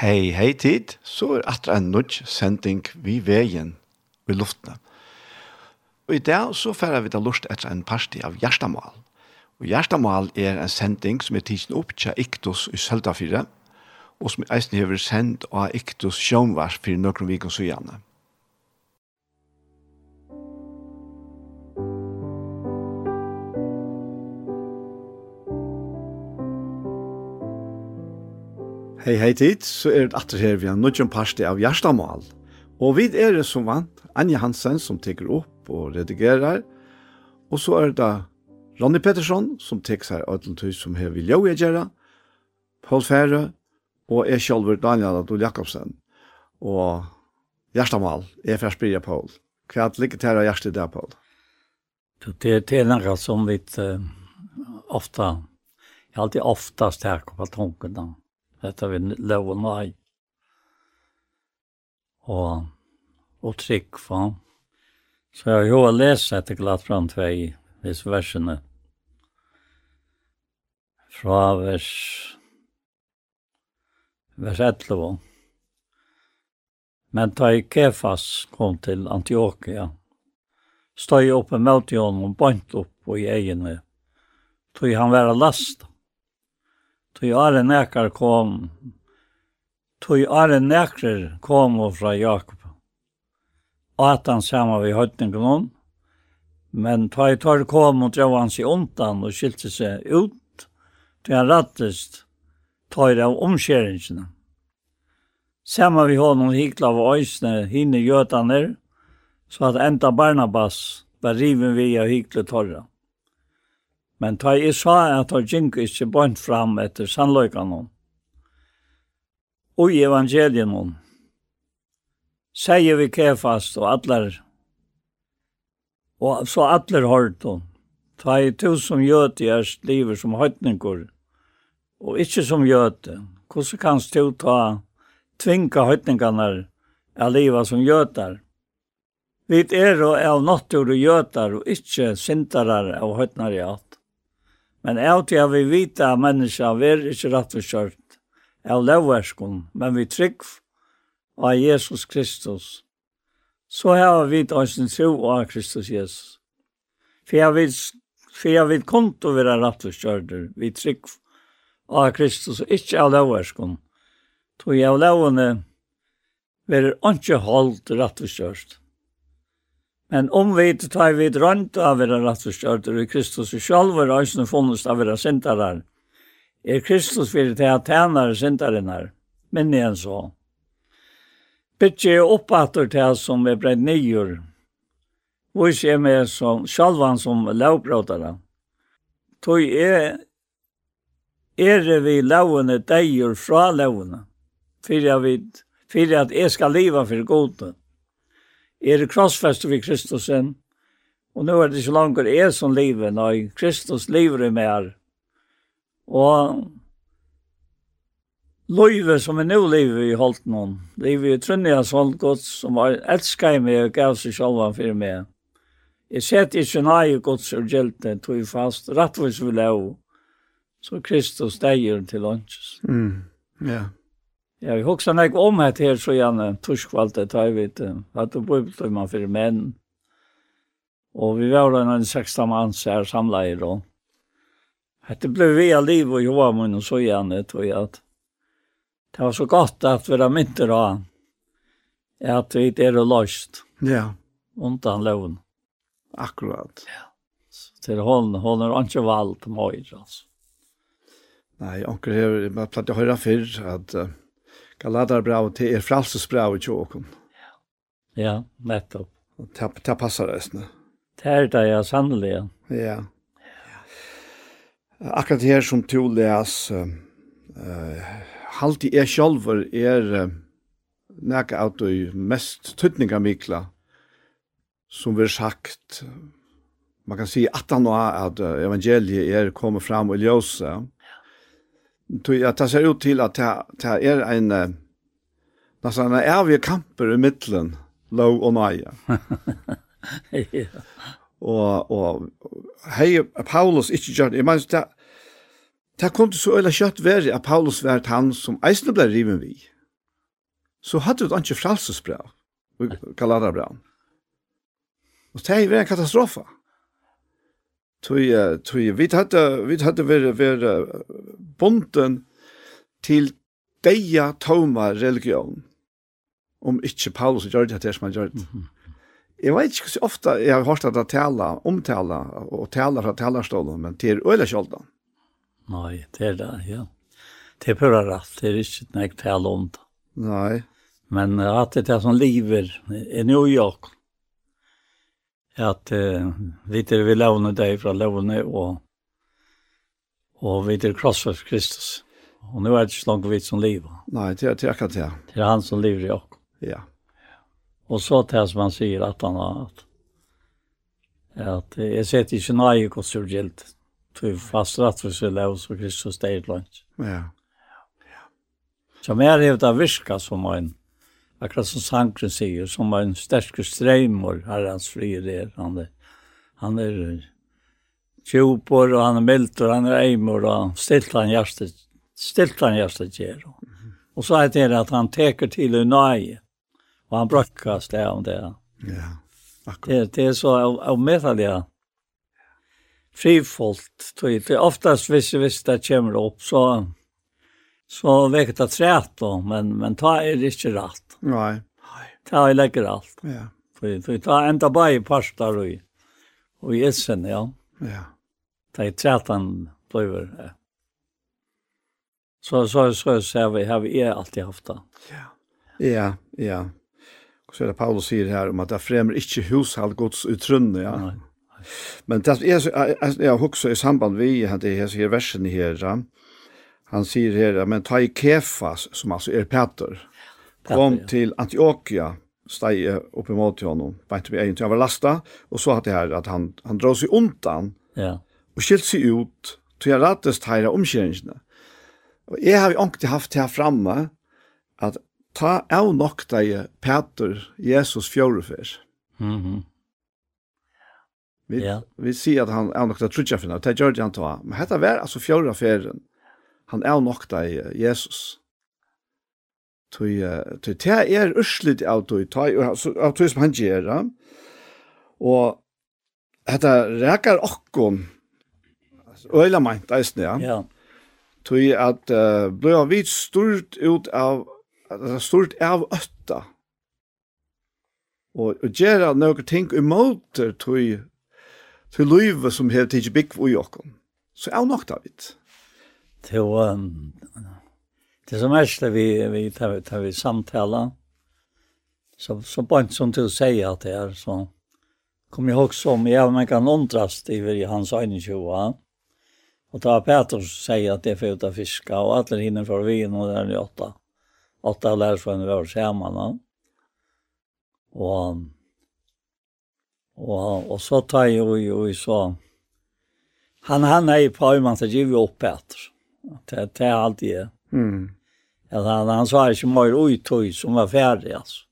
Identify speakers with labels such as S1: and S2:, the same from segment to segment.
S1: hei, hei tid, så er atra en nudge sending vi veien i luftene. Og i dag så færer vi da lust etter en parti av Gjerstamal. Og Gjerstamal er en sending som er tidsen opp til Iktus i Søltafire, og som eisen hever sendt av Iktus Sjønvars for noen vikens og gjerne. Hei, hei tid, så er det atter her vi har nødgjøn parste av Gjerstamal. Og vi er det som vant, Anja Hansen som teker opp og redigerer, og så er det Ronny Pettersson som teker seg av et som har vil jo gjøre, Paul Fære, og jeg selv er Daniel Adol Jakobsen. Og Gjerstamal, jeg er fra Spirja Paul. Hva er det lykke til å gjøre det, Paul?
S2: Det er noe som vi uh, ofte, jeg alltid oftast her på tanken da. Detta vi lov og nei. Og, og trygg for. Så jeg har jo lest etter glatt fram tvei, disse versene. Fra vers, vers 11. Men da i Kefas kom til Antioquia, stod jeg oppe med til honom og bant opp og i egene, tog han være last tog are nekar kom, tog are nekar kom og fra Jakob. Atan sama vi høytningen om, men tui tar kom og drev han seg ontan og skilte seg ut, tog han rattest tog av omskjeringsene. Sama vi honom hikla av øysene hinne gjøtaner, så at enda Barnabas var riven vi av hikle torra. Men ta jeg sa at han gikk ikke bønt fram etter sannløkene og evangelien sier vi kefast og atler, og så atler hørt hon. Ta i tusen livet som høytninger, og ikke som gjøte. Hvordan kan du ta tvinga høytningene av livet som gjøter? Vi er og av natur og gjøtar og ikkje sintarar av høytnariat. Men av til vi vita at menneska er ikke rettforskjørt av lovverskon, men vi trygg av Jesus Kristus. Så har vi også tro av Kristus Jesus. For jeg vil, for jeg vil kun til å være rettforskjørter, vi trygg av Kristus, og ikke av lovverskon. Tog jeg av lovene, verir ikke holdt rettforskjørt. Men om vi tar vi drønt av å være rettforskjørter i Kristus og selv er øyne funnet av å være sintere, Er Kristus vil til at tjenere sintaren her, men igjen så. Bytje er oppatter til som er bredd nyer. Hvor er vi som sjalvan som lovbråtere. Tøy er er det vi lovene deier fra lovene. for at jeg skal leve for godet er krossfest vi Kristusen. Og nå er det ikke langt jeg som lever, nei, Kristus lever i mer. Og Løyve som er nå lever i Holtnån, livet i Trønnias Holtgods, som elsker meg og gav seg selv for meg. Jeg setter ikke nøye gods og gjeldene, tog fast, rettvis vil jeg Så Kristus deier til åndsjes.
S1: Mm, ja. Yeah.
S2: Ja, vi huxar nek om här her så gjerne torskvalte tar vi inte. Att då blir man för män. Och vi var då en 16 mann så här samlade då. Det blev vi liv och jobba men och så gärna tror jag det var så gott att vi där inte då. Att vi er är lost.
S1: Ja.
S2: Undan lån.
S1: Akkurat.
S2: Ja. Så det hon, hon har inte valt mig alltså.
S1: Nej, onkel här, jag pratade höra förr att Galaterbrevet til er frelsesbrevet til åkken.
S2: Ja, nettopp.
S1: Det, det passer resten.
S2: Det er det, ja, sannelig.
S1: Ja. Akkurat her som to les, uh, uh, halte er sjolver er uh, nekka av de mest tøtninga mikla som vi har sagt, man kan si at han nå at evangeliet er kommet fram og ljøse, tog ja, det ser ut til at det er en nästan en evig kamper i mittlen, lov og nøye.
S2: ja.
S1: Og, og hei, Paulus ikke gjør det. Jeg mener, det, det kom til så øyla kjøtt være at Paulus var han som eisene ble riven vi. Så hadde det ikke fralsesbrev, Galaterbrev. det. Og det er en katastrofa. Tui, tui, vit hadde, vit hadde ver ver bunden til deia toma religion. Om ikkje Paulus gjør det til som han gjør det. Jeg vet ikke så ofte jeg har hørt at jeg taler, omtaler, og taler fra talerstolen, men til øyla kjolda.
S2: Nei, det er det, ja. Det er pura rett, det er ikke noe jeg taler om det.
S1: Nei.
S2: Men at det er sånn liver i New York, at uh, vi er vi lovne deg fra lovne og, og vi er krossfest Kristus. Og nå er det ikke langt vidt som livet.
S1: Nei, det er akkurat det.
S2: Det er han som lever i oss.
S1: Ja.
S2: Og så til som han sier at han har at, at jeg setter ikke nøye hos det gjeldt. Du er fast rett for seg lov som Kristus det er langt.
S1: Ja.
S2: Så mer er det virka som en akkurat som Sankren sier, som var en sterske streimor, hans frier der. Han er, han er tjupor, og han er miltor, han er eimor, og stilt han hjertet, stilt han hjertet gjer. Og så er det at han teker til unai, og han brøkker det om det.
S1: Ja, akkurat.
S2: Det, det er så avmetallig frifullt. Det er oftast hvis, hvis det kommer opp, så så vekket det træt då, men, men ta er det ikke rett.
S1: Nei.
S2: Ta er lekker alt.
S1: Ja.
S2: For, for ta enda bare i parstar og, og i etsen, ja.
S1: Ja.
S2: Ta er træt han bløver. Ja. Så, så, så, så har vi, har vi alltid haft det.
S1: Ja. Ja, ja. Og så er det Paulus sier her om at det fremmer ikke hushalt gods utrunne, ja.
S2: Nei.
S1: Men det er, jeg, jeg, jeg, jeg, i samband vi, det her versen her, ja han sier her, men ta i Kefas, som alltså är Peter, kom
S2: ja.
S1: til Antioquia, steg upp emot honom, vet vi egentligen, han var lasta, och så att det här, att han, han drar sig undan,
S2: ja.
S1: och skilt sig ut, till jeg rattest här omkjøringene. Og jeg har jo ikke haft det här framme, att ta av nok deg Peter, Jesus fjorefär.
S2: Mm -hmm.
S1: Vi,
S2: ja.
S1: vi ser att han av nokta trutja noe, det gjør det han ta. Men dette var alltså fjorefären han er nok deg Jesus. Tui, tui, det er urslit av tui, av tui som han gjør, og dette rekar okkon, øyla meint, eisne, ja.
S2: ja.
S1: Tui at uh, blei av vit stort ut av, stort av øtta, og, og gjøre noen ting i måter tui, tui luive som hever tidsi bygg ui okkon. Så er nok David. Ja
S2: Det var det som mest vi vi tar tar vi samtala. Så så på inte som till säga att det är så kom jag ihåg om, jag man kan undrast i hans ögon tjoa. Och ta Petrus säger att det är för att fiska och alla hinner för vin och där är åtta. Åtta lär från vår skärmarna. Och och och så tar ju ju så han han är på man så ger vi upp Petrus. Det, det är allt det.
S1: Mm.
S2: Ja, han, han sa ikke mer uttøy som var färdig alltså.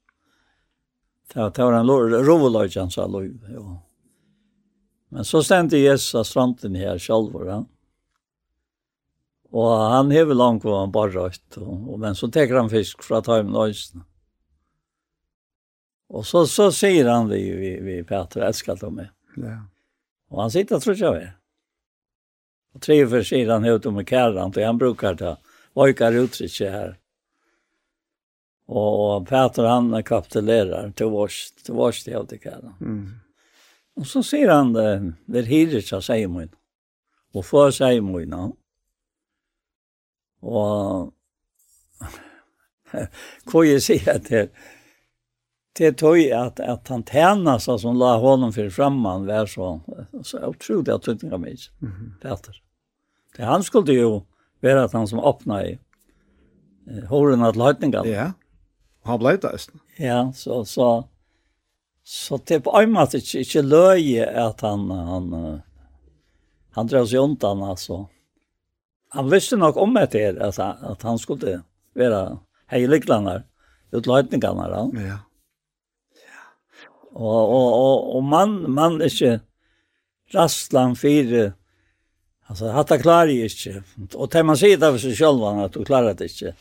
S2: Det, det var en rolig han sa lov. jo. Men så stendte Jesus stranden här selv, Ja. Och han hever långt hvor han bare røyt, Och, og, men så teker han fisk fra tøymen ta hem. Och så, så säger han det vi, vi, Peter, elsker de meg.
S1: Ja.
S2: Och han sitter, tror jag, vid. Och tre för sidan ut med kärran, och han brukar ta vojkar uttryck här. Och Peter han kapitulerar till vårs till vars det jag tycker.
S1: Mm.
S2: Och så ser han det, det hyrer sig säger man. Och för sig man. No? Och kan jag säga att det tog att att han tjänas som la honom för framman var så så otroligt att det mig. Mm. Det han skulle ju vara att han som öppna i eh, håren att lightningar.
S1: Ja. Han blev det.
S2: Ja, så så så det på en måte ikke, ikke løye att han han han drar sig undan alltså. Han visste nog om det här, att, at han skulle vara utløytningene, da.
S1: Ja.
S2: Og, og, og, og man, man er ikke rastlan fire, altså hatta klarer jeg ikke. Og til man sier det av seg selv, at du klarer det ikke,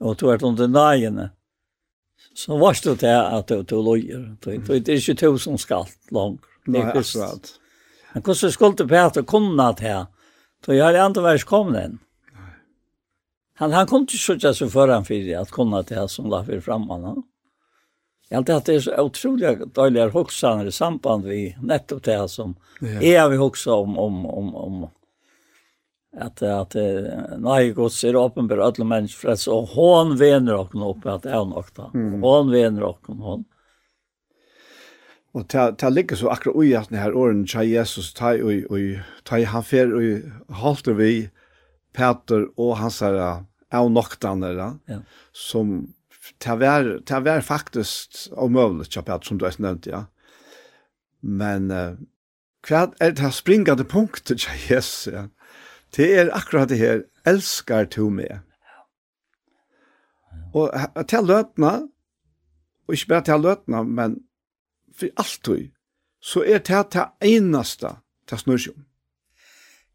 S2: og du er under nøyene. så varst du til at du, du løyer. Det er ikke to som skal langt.
S1: Nei, akkurat.
S2: Men hvordan skulle du Peter kunne til? Da jeg har andre vært kommet inn. Han, han kunne ikke å skjøtte seg foran fire, at kunne til som la for fremme. No? Jag det att det är så otroligt dåliga huxar i samband vi nettopp det som
S1: ja.
S2: är vi huxar om, om, om, om att att nej ser är uppenbar alla människor för så hon vänner och upp att är något då. Hon vänner och hon.
S1: Och ta ta ligger så akkurat i att här åren tja Jesus ta och och ta han fer och halter vi Peter och hans är av noktan
S2: där
S1: som det var, det var faktisk omøvelig, Kjapet, som du har nevnt, ja. Men uh, hva er det springende punktet, ja, yes, ja. Det er akkurat det her, elskar to meg. Og til løtene, og ikke bare til løtene, men for alt du, så er det det eneste til snurrsjon.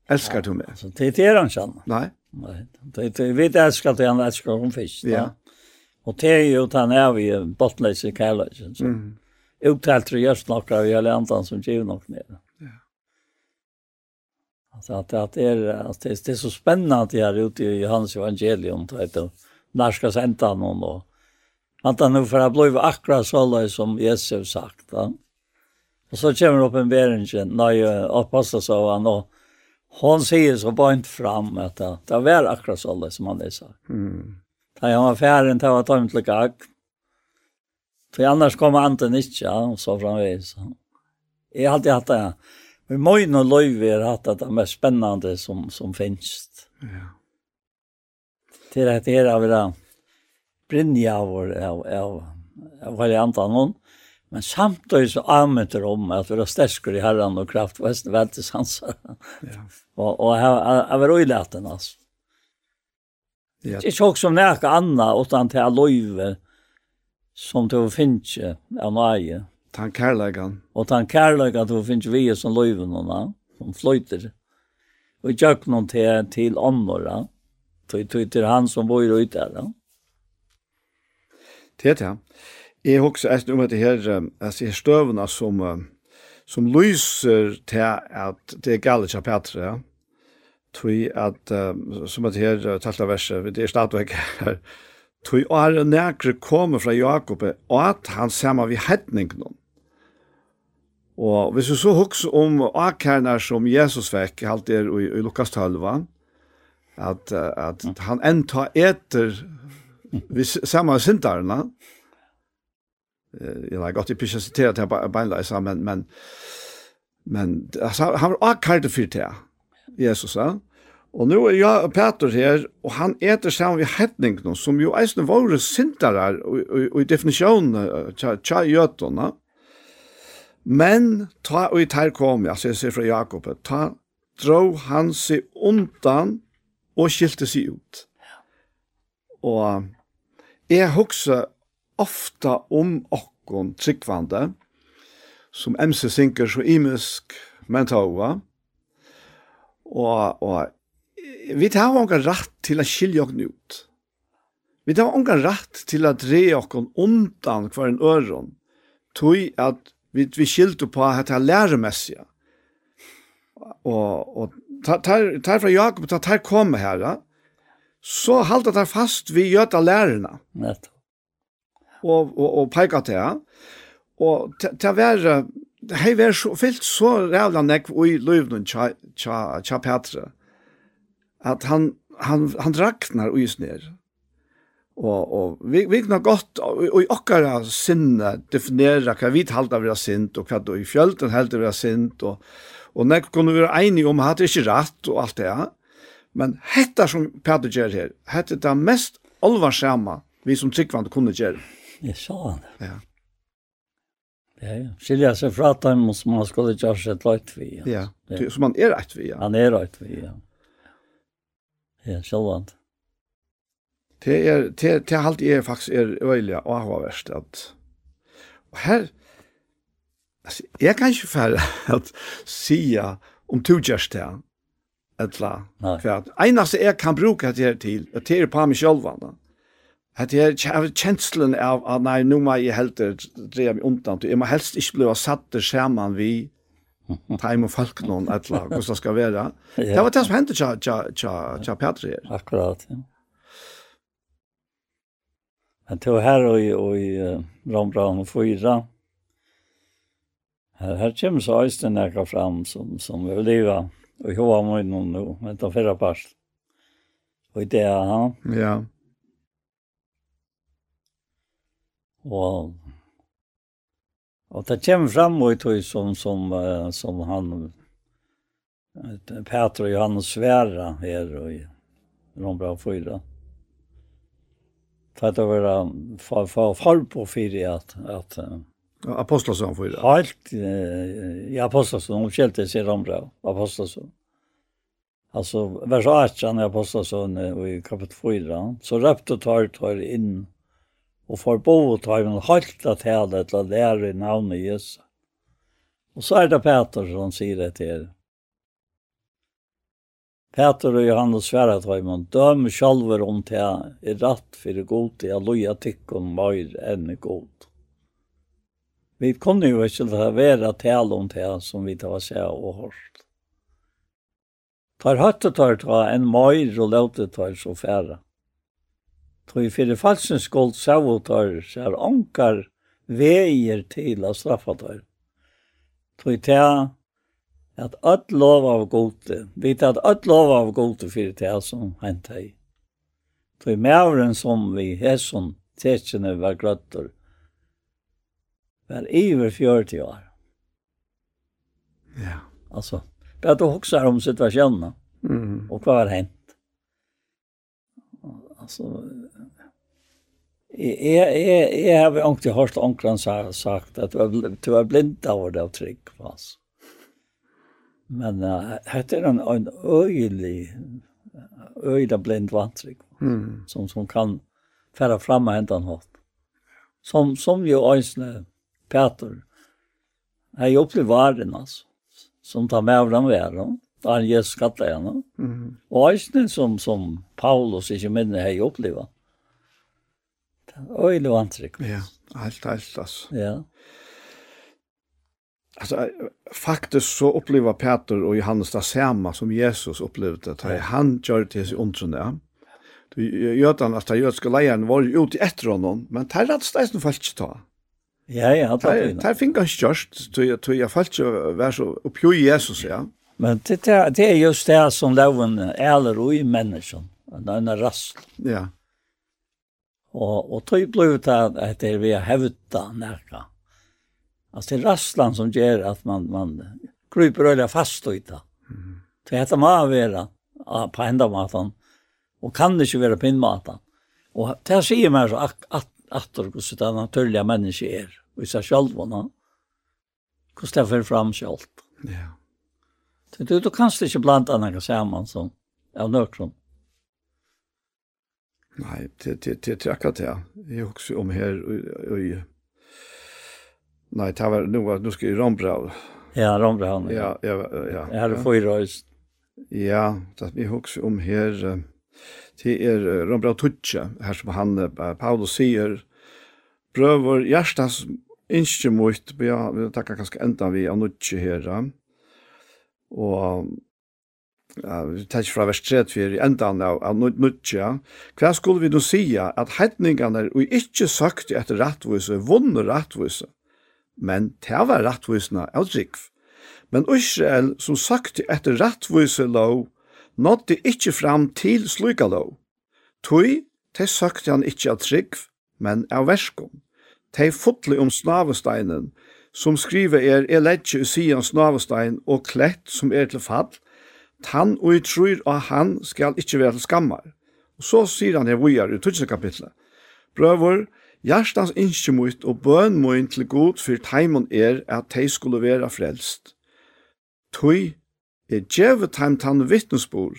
S1: Elskar du meg?
S2: Ja, det er han kjenner.
S1: Nei.
S2: Nei. Det, det, vi elskar det han elsker om fisk.
S1: Ja. Da.
S2: Og det er jo den er vi bottenleis i kærløysen. Så
S1: mm.
S2: uttalt det gjørs nok av hele andan som giver nok ned.
S1: Ja.
S2: Altså at, at det, er, at det, det er så spennende at jeg er ute i Johannes evangelium, du vet, når skal sende noen og at han nu får ha blivit akkurat så løy som Jesus har sagt. Ja. Og så kommer det opp en verensjen, når jeg oppastet av han, og hon sier så bant fram at det var akkurat så løy som han har sagt.
S1: Mm.
S2: Da jeg var ferdig, da var tømt til gag. For annars kom anten ikke, ja, og så framvis. Jeg har alltid hatt det, ja. Men Moin og Løyvi har hatt det mest spennende som, som finnes.
S1: Ja.
S2: Til at det her har vi da av vår av, av, av hva jeg antar noen. Men samtidig så anmyter om at vi er sterskere i herren og kraft, og helst vel til sanser.
S1: Ja.
S2: og, og jeg var øyelig at den, altså.
S1: Ja.
S2: Det är också som näka anna utan till löve som du finns av mig.
S1: Tan kärlegan.
S2: Och tan kärlegan du finns vi som löven och som flöjter. Och jag någon till till andra. Tog tog till han som bor ute där.
S1: Det ja. Jeg husker eisen om dette her, altså her støvene som, som lyser til at det er gale kjapetre, ja tui at um, som at her talta verset det er statvek her. Tui og her nekre kommer fra Jakob og at han sama vi hedningen og hvis vi så huks om akkærnar som Jesus vekk halt er i, i Lukas 12 at, at han enta eter vi sama syndarna jeg har gått i pysa sitera til beinleisa men men men han var akkærde fyrir til Jesus, sa. Og nu er jeg Peter her, og han eter sammen ved hedningene, som jo eisne våre sintare og i definisjonen tja gjøtene. Men ta og i ter kom, ja, sier seg fra Jakob, ta drå han seg undan og skilte seg ut. Og jeg husker ofta om okkon tryggvande, som MC synker så imisk mentova, og Og, og vi tar ongan rett til å skilje oss ut. Vi tar ongan rett til å dre oss undan hver en øron, tog at vi, vi skilte på at det er læremessige. Og, og tar, tar fra Jakob, tar, tar komme her, ja? så halte tar fast vi gjøta lærerne.
S2: Nettopp.
S1: Og, og, og peker til, ja. Og til å være det har vært så, fyllt så rævla nekv i løvnen tja, tja, tja Petre, at han, han, han draknar ui snir. Og, og vi, vi kan godt, og, og i okkara sinne definera hva vi halda vera sint, og hva i fjölden halda vera sint, og, og nekv kunne vi være enige om at det ikke rett og alt det, ja. Men hetta som Peter gjør her, hetta er det mest alvarsama vi som tryggvand kunne gjøre.
S2: Jeg sa han.
S1: Ja.
S2: Ja, ja. Skilja seg fra dem som man skulle gjøre seg et løyt vi.
S1: Ja, ja. som man er et vi, ja.
S2: Han er løyt vi, ja. Ja, selvand.
S1: Det er, det, det er alt jeg faktisk er øyelig og har vært at og her altså, jeg kan ikke færre at sia om to gjørst det etla. Nei. For at eneste jeg kan bruke det her til, at det er på meg selv, Att er har känslan av at nei, nå må jeg helt dreie meg undan. Jeg må helst ikke bli satt där skärman vi time och folk någon att hvordan det skal være. Det var det som hendte tja tja tja tja Petri.
S2: Akkurat. Ja. Men til her og i, och i Rambrand og Fyra. her, her kommer så östen näka fram som, som vi lever. Och jag noen nå, men nu, vänta förra part. Og det er han.
S1: Ja.
S2: Og, og det kommer fram i tog som, som, som han, Peter og Johannes Sværa her og i Rombra Fyra. Det var for, for, for på fire at, at
S1: Apostlasson för det.
S2: Allt i Apostlasson, hon seg sig Rombra, Apostlasson. Altså, vers 18 i Apostlasson i kapitel 4, så røpte tar tar inn og forbo tøymen halt at hele til å lære navnet Jesus. Og så er det Peter som sier det til. Peter og Johannes sværa tøymen, døm sjalver om til i ratt for god til å loja tikkun mer enn god. Vi kunne jo ikke ta vera tal om til som vi tar seg og hørt. Tar høttet tar ta en mer og løte tar så færa. Tog fyrir falsens skuld sautar er ankar veier til a straffa tar. Tog ta at öll lov av gode, vit at öll lov av gode fyrir ta som hent hei. Tog mauren som vi hesson tetsjene var grøttor, var iver 40 år.
S1: Ja.
S2: Altså, bara du huxar om situasjonen,
S1: Mm.
S2: og hva var hent. Altså, Jeg, jeg, jeg har ikke hørt onkran sagt at du er blind av det av trygg, altså. Men uh, dette er en, en øyelig, øyelig blind vantrygg,
S1: mm.
S2: som, som kan fære fram og hente en hatt. Som, som jo øyne Peter, jeg opplevd varen, altså, som tar med av den væren, da han gjør skattet igjen.
S1: Mm.
S2: Og øyne som, som Paulus ikke minner jeg opplevde, Øylig vantrykk.
S1: Ja, alt, alt, altså.
S2: Ja.
S1: Alltså faktiskt så upplever Peter och Johannes det samma som Jesus upplevde att ja. han gör till sig ontrunde. Du gör han att jag ska lejan var ut i efter honom, men tar rätt stäs nu falskt ta.
S2: Ja, ja, ta det.
S1: Tar finkan störst, du du jag falskt var så uppju Jesus, ja.
S2: Men det det, det är just det som loven är i människan, den är rast.
S1: Ja.
S2: Og, og tog blev det at det vi har hevda nærka. Altså det er rasslan som gjør att man man kryper eller fast ut da. Mm. Det heter man vara på enda matan och kan det inte vara på inmatan. Och det sier man så att att att och så där naturliga i är och så själva hvordan Kostar för fram selv.
S1: Ja.
S2: Så du, du kan ikke blanda noe sammen som av nøkron.
S1: Nej, det det det tackar det. Jag också om här i Nej, det var nu nu ska ju Rombra.
S2: Ja, Rombra
S1: han. Ja, ja,
S2: ja. Jag hade fyra i
S1: Ja, det vi också om här det är Rombra Tuccia här som han Paulus säger bröver hjärtas inskemot, mot, vi tackar ganska enda vi av nutje här. Och vi tar fra vers 3 for i enda av, av Nutja, hva skulle vi nå si at heitningene er ikke sagt etter rettvise, vunne rettvise, men det var rettvisene av drikv. Men Israel som sagt etter rettvise lov, nådde ikke fram til sluka lov. Tøy, de søkte han ikke av trygg, men av verskom. De fotle om snavesteinen, som skriver er, er letje i sian snavestein og klett som er til fall, Tann og i trur av han skal ikkje være til skammar. Og så sier han her vujar i tutsne kapitlet. Brøver, hjertans innskjemut og bøn moin til god for taimon er at tei skulle være frelst. Tui er djeve taim tann vittnesbor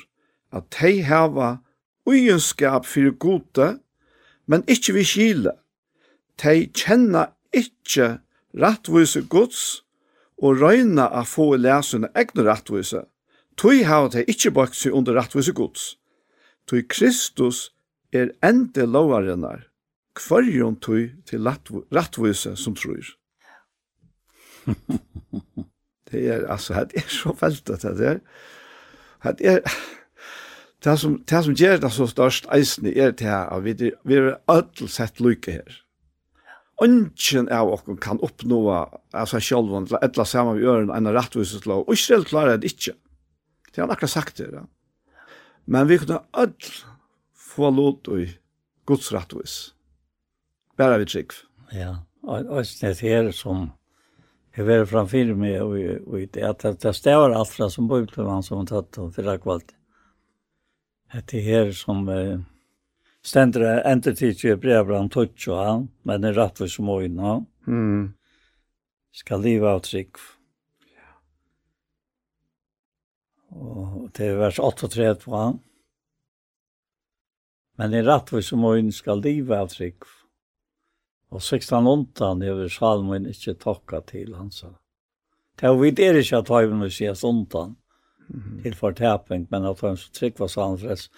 S1: at tei hava ujenskap fyrir gode, men ikkje vi kile. Tei kjenna ikkje rattvise gods og røyna a få lesene egne rattvise Tui hava tei ikkje bakt seg under rattvise gods. Tui Kristus er ende lovarenar, kvarjon tui til rattvise som trur. det er, altså, det er så veldet, det er. Det er, det som, det som gjør det så størst eisne er det her, at vi, vi er ødel sett lykke her. Ungen av oss kan oppnå av seg selv, eller sammen vi gjør en rettviseslov, og ikke helt klarer det ikke. Det har han akkurat sagt det. Ja. Men vi kunne öll få lot i Guds rattvis. Bara vi trygg.
S2: Ja, og snitt her som Jeg var framfyr med og och det at det, det stävar allt från som bibeln som tatt og fyrra kvalt. Det er her som eh, ständer enter till i brevbran touch og han men det er rätt för små innan.
S1: Mm.
S2: Skal leva av trygg. Og det er vers 38 på han. Men i rettvis og møyen skal livet av trygg. Og 16 ontan hever salmen ikke takka til hans. Det er vidt er ikke at høyven vil sies ontan til fortæpning, men at høyven så trygg var salmen frels.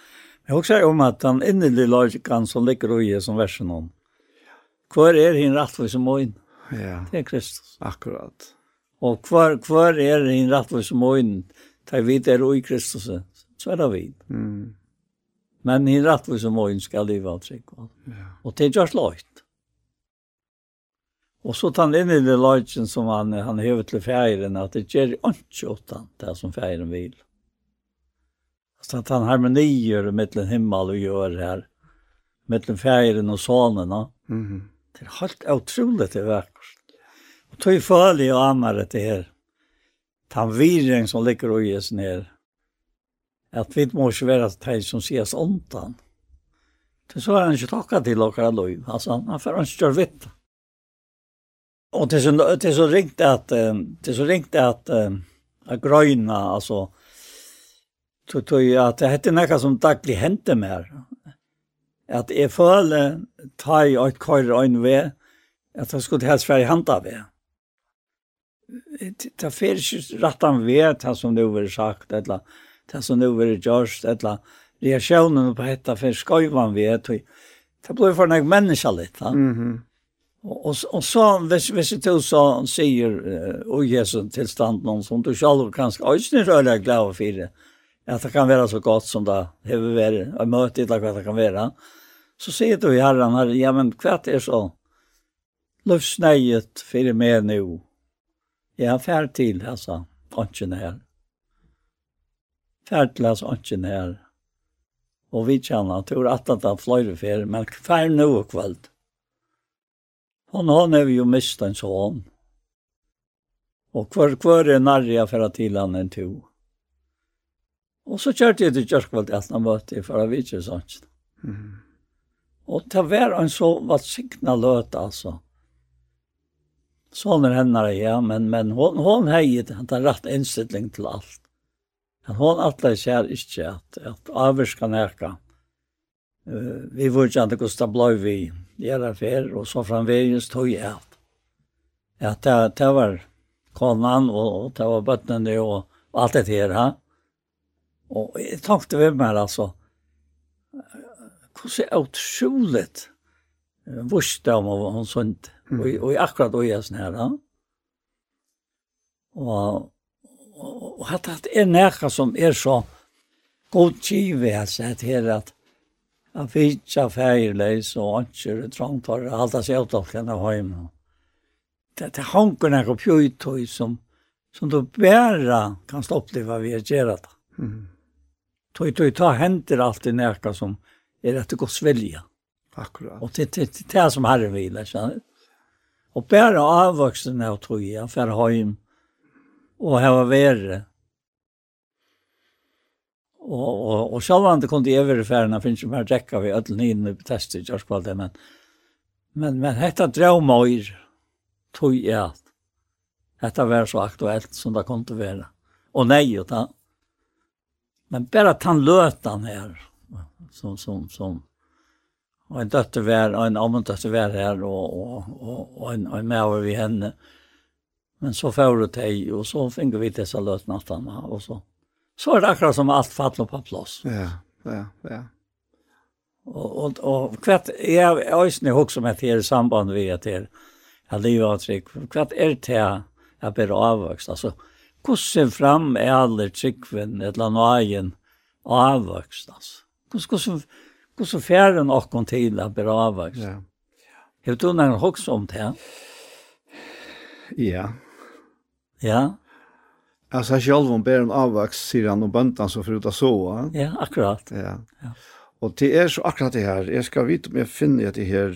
S2: Men jeg husker om at den innelige logikken som ligger i som versen om. Hvor er hin rettvis som øyn?
S1: Ja.
S2: Det er Kristus.
S1: Akkurat.
S2: Og hvor, hvor er hin rettvis som møyen? ta vi er i Kristus, så er det vi.
S1: Mm.
S2: Men i rettvis og morgen skal leve av trygg.
S1: Ja.
S2: Og det er just løyt. Og så tar han inn i det løytjen som han, han hever til feiren, at det gjør ikke åttan det som feiren vil. Så at han harmonier mellom himmel og gjør her, mellom feiren og
S1: sånene. Mm -hmm.
S2: Det er helt utrolig til verkkost. Og tog følge og ammer det her tan viring som ligger og ges ner. At vi må ikke være tegn som sies ontan. Det så er han ikke takket til dere lov. Altså, han får ikke gjøre vitt. Og det er så, det er så ringt at, det er så ringt at, at grøyna, altså, tog tog at det hette nekka som daglig hente mer. At jeg føler, ta i og køyre en ved, at jeg skulle helst være handa ved det fer ikke rättan ved det som det var sagt, eller det som det var just eller reaktionen på detta för skojvan vet det ble for för en människa lite
S1: -hmm.
S2: og, og, og så, hvis, hvis du så sier, og uh, Jesu tilstand noen som du selv kanskje øyne røyla glad for det, at det kan være så godt som det har vært, og møte til hva det kan være, så sier du i herren her, ja, men hva er så løvsneiet for meg nå? Jeg har færd til, altså, ånden her. Færd til, altså, ånden her. Og vi kjenner, tror at det er flere fer, men fær nå og kveld. Hon har nu jo mist en sån. Og kvar kvar er nærja for at til han en to. Og så kjørte jeg til kjørkvalt etter han møtte i for å vite sånt.
S1: Mm.
S2: Og det var en så var signa løt, altså. Mm sonen hennar ja, men men hon hon hejt han tar rätt inställning till allt. Han hon alla ser inte att att avviska närka. Uh, vi var ju inte kosta blå vi era fer och så framvägens tog jeg att Ja, det, det var konan och, og det var bötnen och allt det här. Ha? Och jag tänkte vid mig alltså hur så otroligt vurst om hon sånt. Mm. og akkurat og jag snär Og, og, og hatt att er nækka som er så god givet her, at at att att fitcha feirleis og anker trångt for å alltid seg åt att kunna ha hemma. Det, det hanker nækka pjøytøy som, som du bare kan stoppe vid vi gjør det. Mm. Tøy, tøy, ta henter alltid nækka som er etter godt svälja.
S1: Akkurat.
S2: Og det är det, det, som herren vil, skjønner? Og bare avvoksen av tog jeg, for høym, og her var verre. Og, og, og selv om det over i ferien, det finnes jo mer drekka vi ødel nynne på testet i det, men, men, men dette draumøyr tog jeg at dette var så aktuelt som det kom til å være. Og nei, og ta. Men bare tan løtan her, som, som, som Og en døtter var, og en annen døtter var her, og, og, og, og en, og en maver vi henne. Men så får det til, og så finner vi disse løtnattene, og så. Så er det akkurat som alt faller på plass.
S1: Ja, ja, ja.
S2: Og, og, og hva hvert, jeg er også hokk som et her i samband med et her, jeg livet og trygg, Hva er det til jeg blir avvokst, altså, hvordan fram er alle tryggven, et eller annet avvokst, altså. Hvordan, hvordan, Hvordan fjerde noen til at bli avvokst? Ja. Har du noen hoks om det?
S1: Ja.
S2: Ja?
S1: Altså, selv om ber en avvokst, sier han, og bøntan så for ut av.
S2: Ja, akkurat.
S1: Ja. ja. Og det er så akkurat det her. Jeg skal vite om jeg finner det her.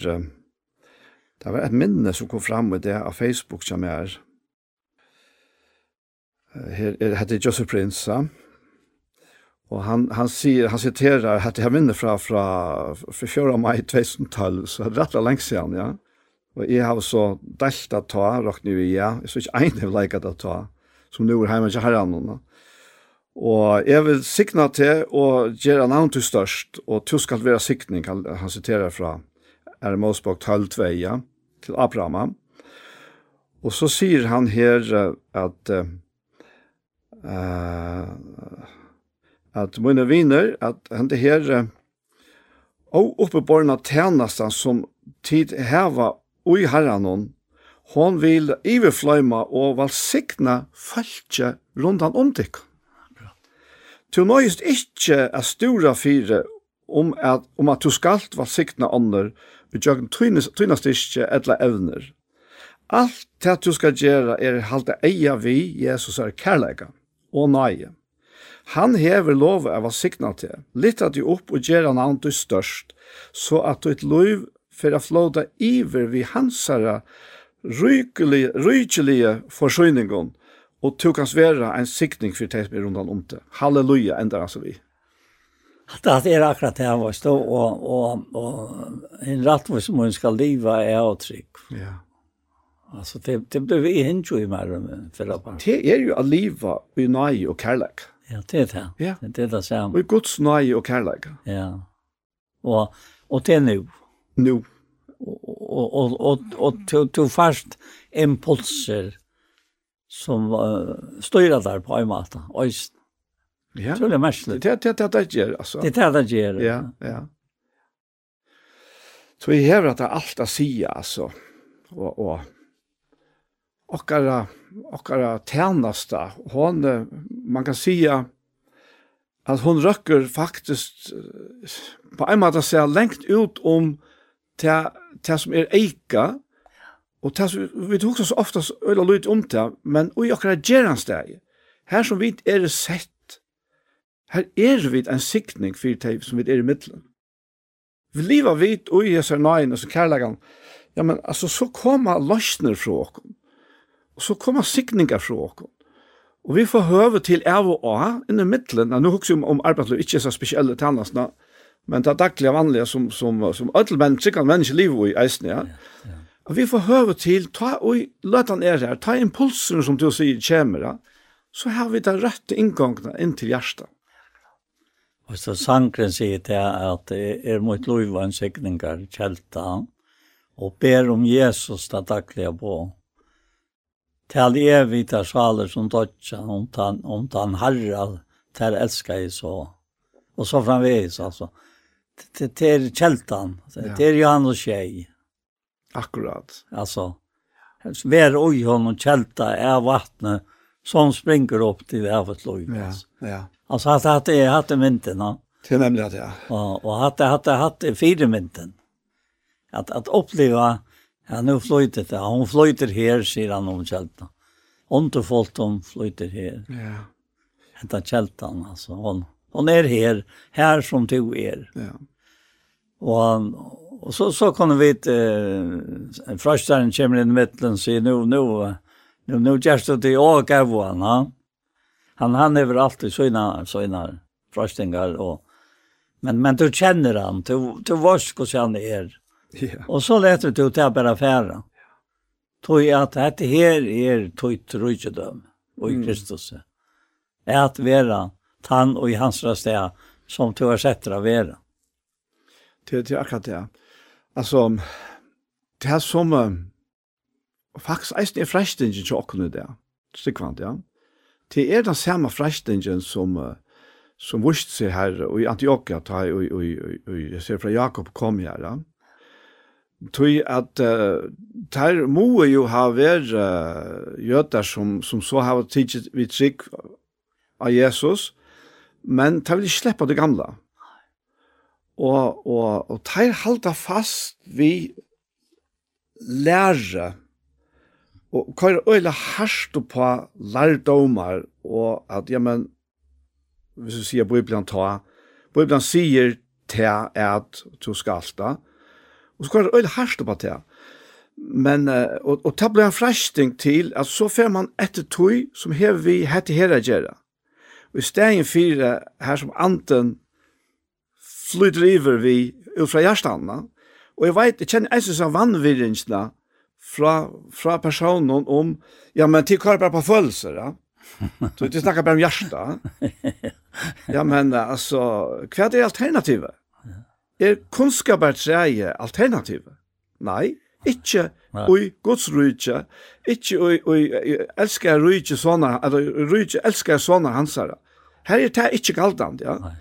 S1: Det var et minne som kom fram med det av Facebook som jeg er. Her, her heter Joseph Prince, ja. Och han han sier, han citerar att det här minne från från för förra maj 2012 så det rätt länge siden, ja. Och jag har så delt att ta rock nu ja. Så ikke en av leiket att ta som nu är hemma i Herran. Och jeg vil sikne til och gjøre navn til störst och til skal være sikning, han citerar från fra Mosebok 12 12.2, ja till Abraham. Och så sier han här att eh uh, at mine viner, at hente her og oppeborna tjernastan som tid heva ui herranon, hon vil iverfløyma og valsikna falskje rundan om tikk. Du nøyest ikkje er stura fire om at, om at du skalt valsikna ånder vi tjøkken tynast ikkje etla evner. Alt det du skal gjøre er halda eia vi Jesus er kærleika og nøye. Han hever lov av å signa til. Litt at du opp og gjør han du størst, så at du et lov for å flåda iver vi hansara rykelige, rykelige og du kan svera en sikning for det som er rundt om det. Halleluja, enda altså vi.
S2: Det er akkurat det han var stå, og, og, og en rattvis som hun skal liva er og trygg. Ja. Alltså det det blev ju inte i mer för att
S1: Det är ju att leva i nöje och kärlek.
S2: Ja, det er det. Ja. Det er det samme.
S1: Og i Guds nøye og kærleik.
S2: Ja. Og, og det er nå.
S1: Nå.
S2: Og, og, og, og, og to, to fast impulser som uh, styrer der på en måte. Øysten.
S1: Ja.
S2: Tror det er mest.
S1: Det er det det gjør, altså.
S2: Det er det det gjør.
S1: Ja, ja. Så jeg hever at det er alt å si, altså. Og, og okkara okkara tjänasta hon man kan säga att hon röcker faktiskt på en måte ser längt ut om till till som er eika. Och till vi tog så ofta eller lut om det men och okkara gerans där här som vi är sett här är vi en siktning för det som vi är i mitten vi lever vid och i så näin och så kärlegan ja men alltså så kommer lösner från så kommer sikningar fra oss. Og vi får høve til av og av inni middelen. Nå husker vi om, om arbeidsliv ikke er så spesielle tjenestene, men det er daglige vanlige som, som, som alle menn, sikkert mennesker lever i eisen, ja. ja, ja. Og vi får høve til, ta og løte er her, ta impulsen som du sier kommer, ja. så har vi den rette inngangene inn til hjertet.
S2: Og så sangren sier det at det er mot lov lovvansikninger kjelta, og ber om Jesus det daglige på til evita saler som dodja om tan, om tan harra ter elska i så. Og så framvis altså. Ter kjeltan, ter Johan og tjej.
S1: Akkurat.
S2: Alltså, vär oj honom kjelta är vattnet som springer upp till havets loj.
S1: Ja, ja.
S2: Alltså att att det hade mynten vintern.
S1: Det nämnde att Ja,
S2: och att hade att det fyra mynten. Att att uppleva Ja, nu flyter det. Hon flyter här, säger han om kältan. Underfullt hon flyter här.
S1: Ja.
S2: Hänta kältan, alltså. Hon, hon är här, här som du är.
S1: Ja.
S2: Och, och så, så kunde vi inte... Eh, Fröstaren kommer in i mitten så nu, nu, nu, nu görs det till jag gav han. Han, han, han är väl alltid sina, sina fröstingar. Och, men, men du känner han. Du, du varsk hos han är.
S1: Ja.
S2: Og så leter du til å bare fære. Tog at dette her er tog rydgjødøm og i Kristus. Mm. att at være tann og i hans sted som du har sett å være.
S1: Det er akkurat det. Altså, det er som faktisk eisen er frestingen til åkne det. Stikkvant, ja. Det er den samme frestingen som som vurst seg her og i Antioquia ta og, jeg ser fra Jakob kom her, ja tui at uh, tar moe jo ha ver uh, jötar som, som så har tidsit vid trygg av Jesus, men tar vil ikke sleppa det gamla. Og, og, og tar halda fast vi lære og kvar øyla harst på lærdomar og at, ja, men hvis du sier Bibelen ta, Bibelen sier til at du skal alta, Og så var det øyne hardt på det. Men, og, og det blir en fræsting til, at så fer man etter tog som hever vi hette her å gjøre. Og i stegen fire, her som anten flyter iver vi ut fra hjertene, og jeg vet, jeg kjenner en sånn vannvirringene fra, fra personen om, ja, men til hva er bare på følelser, ja. Så du snakker bare om hjertet. Ja, men altså, hva er det alternativet? Er kunnskapet kunnskapartreie alternativet? Nei, ikke ui Guds rujtje, ikke ui, ui elskar rujtje sånne, eller rujtje elskar sånne hansare. Her er det ikke galdand, ja. Nei.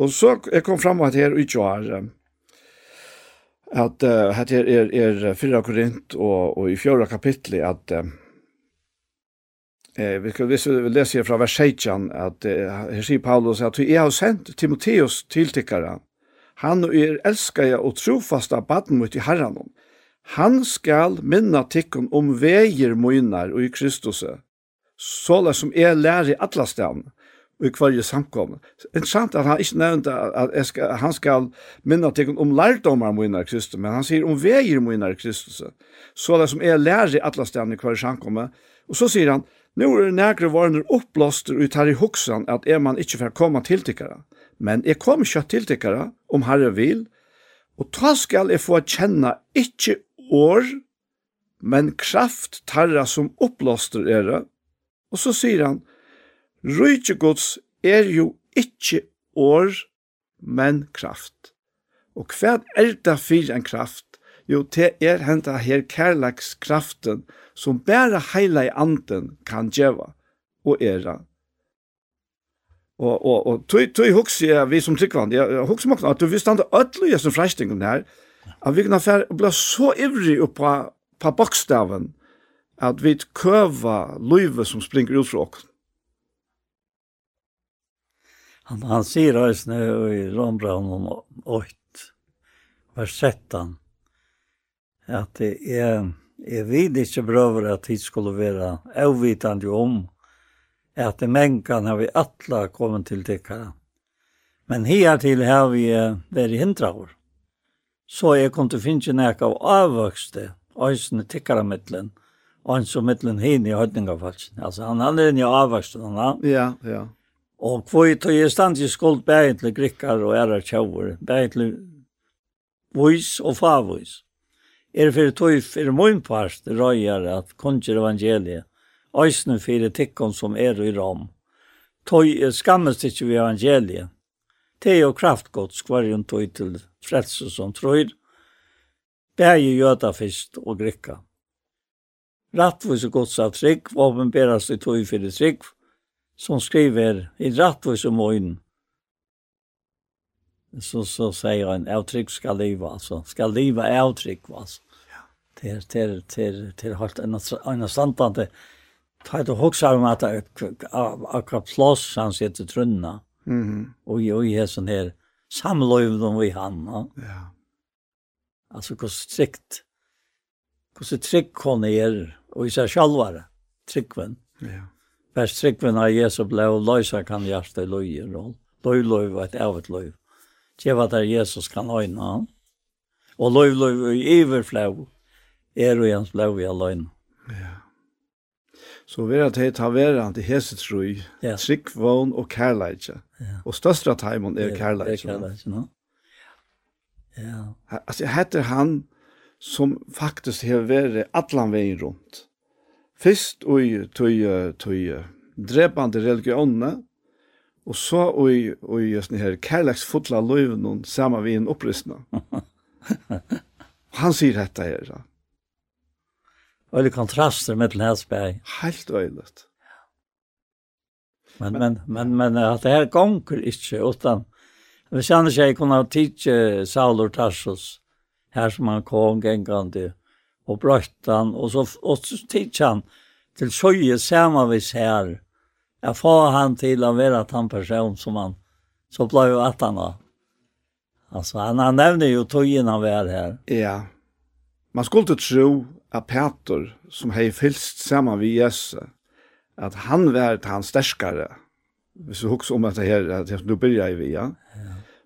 S1: Og så jeg kom fram at her ikke var at uh, at her er, er 4 Korint og, og i 4 kapitlet at uh, Eh, vi skal vise vi läser fra vers 16 at uh, her sier Paulus at jeg har sendt Timoteus til tikkara han og er elskaja og trofasta baden mot i herranom. Han skal minna tikkun om veier moinar og i Kristuse, såla som er lærer i atlastan og i kvarje samkomne. Interessant at han ikke nevnte at skal, han skal minna tikkun om lærdomar moinar i Kristus, men han sier om veier moinar i Kristus, såla som er lærer i atlastan i kvarje samkomne. Og så sier han, Nå er det nægre varner oppblåster ut her i hoksan at er man ikke får komme til tikkere men jeg kom ikke til tikkere, om herre vil, og ta skal jeg få kjenne ikke år, men kraft tarra som opplåster er Og så sier han, Rydgjegods er jo ikke år, men kraft. Og hva er det for en kraft? Jo, det er henta her kærlekskraften som bare heila i anden kan gjeva og era Og og og tøy tøy hugsi ja, vi som tryggvand. Ja, hugsi mokna at du vi standa öllu í som fræstingum her. At vi kunna fer blá so ivrig upp på på bokstaven at vi køva løyve som springer ut fra oss.
S2: Han, han sier høysene i Rombraun om 8, vers 17 at det er jeg vet ikke brøver at de skulle være avvitende om at mengan har vi alla kommit till tyckare. Men här till har vi varit hindraur. Så jag kom till finna näka av avvuxte, ösne tyckare mittlen, och så mittlen hin i hödningavfalsen. Alltså han hade en i avvuxten, han har.
S1: Ja, ja.
S2: Og hvor jeg tog i stand til skuld bæg til grikkar og æra tjauver, bæg til vois og favois. Er for tog for min part røyar at kunnskjer evangeliet øysene fire tikkon som er i rom. Tøy er skammes ikkje ved evangeliet. Te og kraftgods kvarjon tøy til frelse som trøyr, bæge jøda fyrst og grikka. Rattvise gods av trygg, åpenberast i tøy fyrir trygg, som skriver i rattvise møyn, så, så sier han, avtrygg skal liva, altså. Skal liva avtrygg, altså. Ja. Det er, det til det er, det er, det er, det er, det er, det er, det er, ta du huxar om att akra plås han sitter trunna.
S1: Mm.
S2: Och jo i sån här samlöv de vi han. Ja. Alltså hur strikt hur strikt hon är och i sig självare. Tryggven.
S1: Ja.
S2: Vers tryggven av Jesus blå och lösa kan hjärsta i löjer roll. Löj löj var ett ävet löj. Tjeva där Jesus kan öjna han. Och löj löj i överflå är och ens blå i löjna.
S1: Ja. Så vi har tagit ha varit till hese
S2: trui,
S1: yeah. trick vån
S2: och
S1: kärleke. Yeah. Och största
S2: timon
S1: är
S2: kärleke. Ja, kärleke, no? Ja.
S1: Altså, hette han som faktisk har varit allan vägen rundt. Först och tog tog drepande religioner og så och och just her här kärleks fotla löven och vi en opprystna. han säger detta
S2: här. Eller kontraster med Hälsberg.
S1: Helt öjligt.
S2: Men, men, men, men at det her gonger ikke, utan, hvis jeg ikke jeg kunne tidsje Saul og Tarsus, her som han kom gengande, og brøtte han, og så, og så tidsje han til søye samme vis her, jeg får han til å være han person som han, så ble jo at han var. Altså, han, han nevner jo togjen han var her.
S1: Ja. Man skulle tro av Peter som hei fylst saman vi Jesus, at han var han sterskare. Hvis vi husker om dette her, at nu byrja i vi, ja.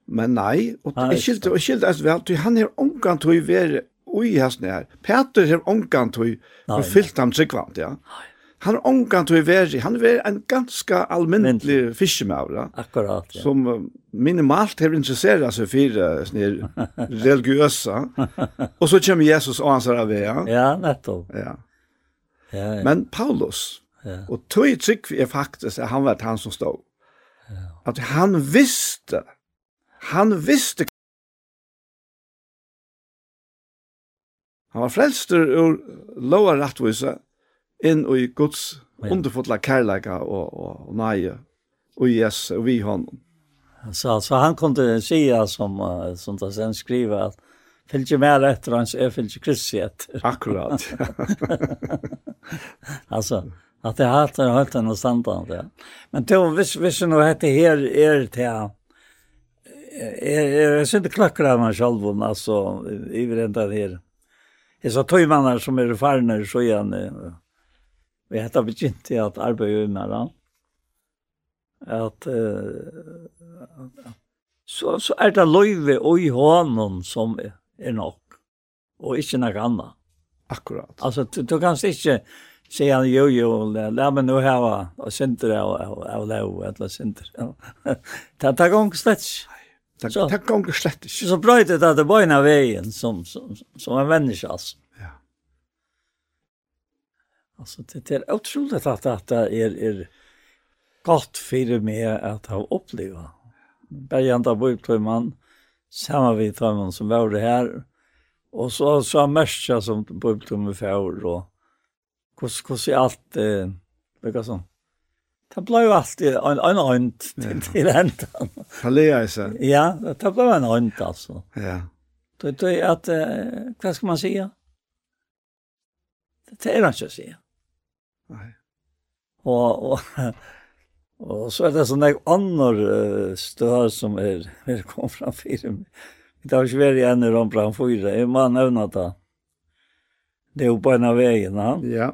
S1: Men nei, og skilte, og skilte, at han er omgang til å være ui hesten her. Peter er omgang til å fyllt ham tryggvant, ja. Nei han er omgang til å være, han er en ganske almindelig fiskemøver.
S2: Akkurat, ja.
S1: Som minimalt har interesseret seg for sånne religiøse. og så kommer Jesus og han sier av det.
S2: Ja, nettopp.
S1: Ja.
S2: Ja, ja.
S1: Men Paulus,
S2: ja.
S1: og tog trygg er faktisk at han var han som stod. Ja. At han visste, han visste Han var frelster ur lova rattvisa, inn i Guds
S2: ja.
S1: underfotla kærleika og, og, og nøye, og Jesus og vi honom.
S2: Så så han kunde säga som, som det sen skriver att fylgje mer etter hans, jeg fylgje Kristi etter.
S1: Akkurat.
S2: altså, at det hatt har hørt och standard, ja. Men då, hvis, hvis nå heter her, er til Jeg er det klakker av meg selv, altså, i hverandre her. Jeg sa tøymannar som er farner, så gjerne, Vi hette begynt til at arbeid med han. At, uh, så, så er det løyve og i hånden som er nok, og ikke noe annet.
S1: Akkurat.
S2: Altså, du, du kan ikke si han, jo, jo, la meg nå hava, og synder av, av, av lov, eller synder. Det er gong slett.
S1: Det er gong slett.
S2: Så brøyde det at det var en veien som, som, som en menneske,
S1: altså.
S2: Alltså det är otroligt att det är är gott för mig att ha uppleva. Berganda man samma vi tar som var det här och så så märka som bor med för och Kus kus i allt eh vilka som Det ble jo alltid en, en hånd til, til enden.
S1: Halleja, jeg.
S2: Ja, det blev en hånd, altså.
S1: Ja.
S2: Det er att vad ska man säga? Det är ikke jag sige.
S1: Nei.
S2: Och och och så är det sån där annor stör som är, det kom fram fire. Det tar ikke vært igjen en rom fram fyra. Jeg man nevne det. Det är på en av veien, ja.
S1: Ja.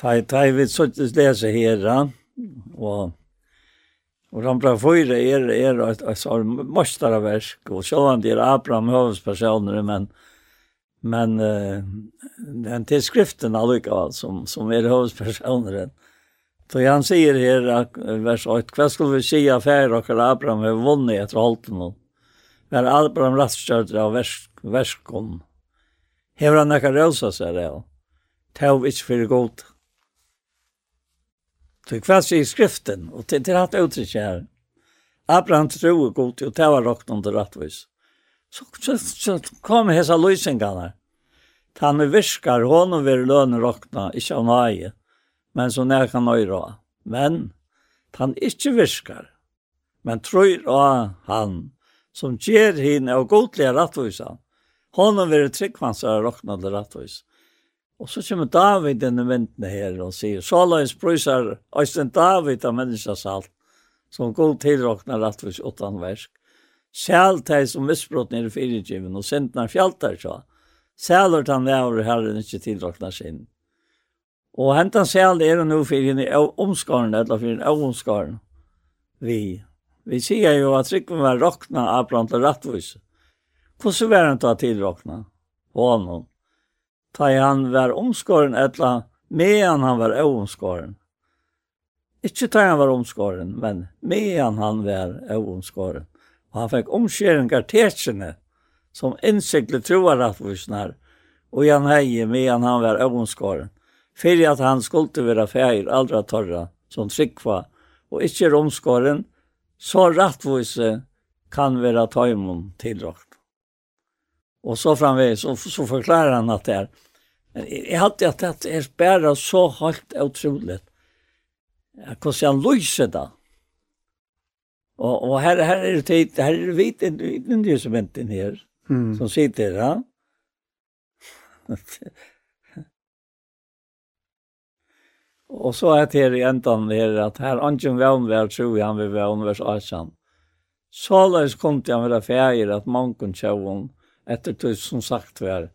S2: Ta, ta, vi sitter läsa här ja. och och Rambra 4 är er ett, ett, et, et, och så han det et, et, et, et, et, Men uh, den till skriften allukavall som, som är huvudpersonen. Så han säger här, vers 8, vad skulle vi säga för och Abraham har vunnit efter halten och när Abraham rastkörde av vers, verskon. Hever han nekka røysa seg det, tau ikke fyrir god. Så hva sier skriften, og til, til hatt uttrykk her, Abraham tror god, og tau er rokknande rattvis så, så, så kom hesa løsningarna. Han virkar, hon vil lønne råkna, ikke av nøye, men så nær kan nøyre. Men han ikke virkar, men tror av han, som gjer hin av godlige rattvisa. Hon vil tryggvansere råkna til rattvis. Og så kommer David inn i vintene her og sier, så løs prøyser Øystein David av menneskesalt, som god tilråkna rettvis utan versk. Sjæl teg som misbrotten er fyrirgiven, og syndnar fjaltar så. Sjælur tan vever herren ikkje tilrakna sin. Og hentan sjæl er nu fyrir i omskaren, eller fyrir omskaren. Vi, vi sier jo at Rikven var rokna Abraham til rattvis. Hvordan var han ta tilrakna? Honom. Ta han var omskaren, eller medan han var omskaren. Ikke ta han var omskaren, men medan han var omskaren. Og han fikk omskjeringar tetsjene som innsikle troa rattvursnar og han heie medan han var øgonskåren fyrir at han skulle være feir aldra torra som tryggva, og ikkje romskåren så rattvise kan være tøymon tilrakt. Og så framveg, så, så forklarer han at det er. Men jeg hadde at det er bare så høyt utrolig. Hvordan han lyser det. Og, og her, her er det her er vit den det som venter her, mm. som sitter där. och så er det i ändan där att här anken värn tro i han vill være univers asan. Så løs kom til han med feir att man kan se hon efter det som sagt var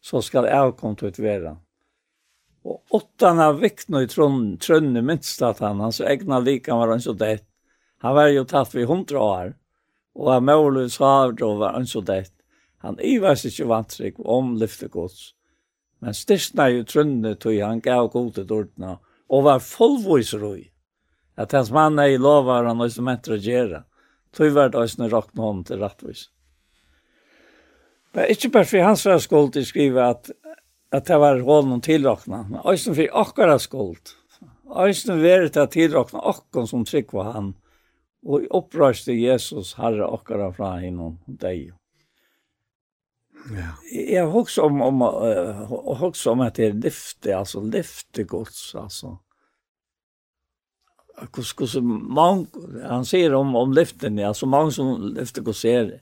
S2: så skal jeg komme komma å være. Och åttan av vikten i trønne, trönne minst at han hans egna lika var han så det Han var jo tatt vi hundra år. Og han målet sa svaret og var ønsk og. Han ivers ikke vantrygg om lyftegods. Men styrstna jo trunne tog han gav gode dårdna og var fullvois roi. At hans mann er i lovar han også mentre etter å gjøre. Tog var det også råkne hånd til rattvis. Men ikke bare for hans var skuld til skrive at, at det var hånden tilråkna, men også for akkurat skuld. Også var det tilråkna akkon som trygg var han og opprøste Jesus herre okkara fra hinnom deg. Ja. Jeg husker om, om, uh, også om at det er lyfte, altså lyftegods, altså. Kus, kus, man, han sier om, om lyften, altså mange som lyftegods er,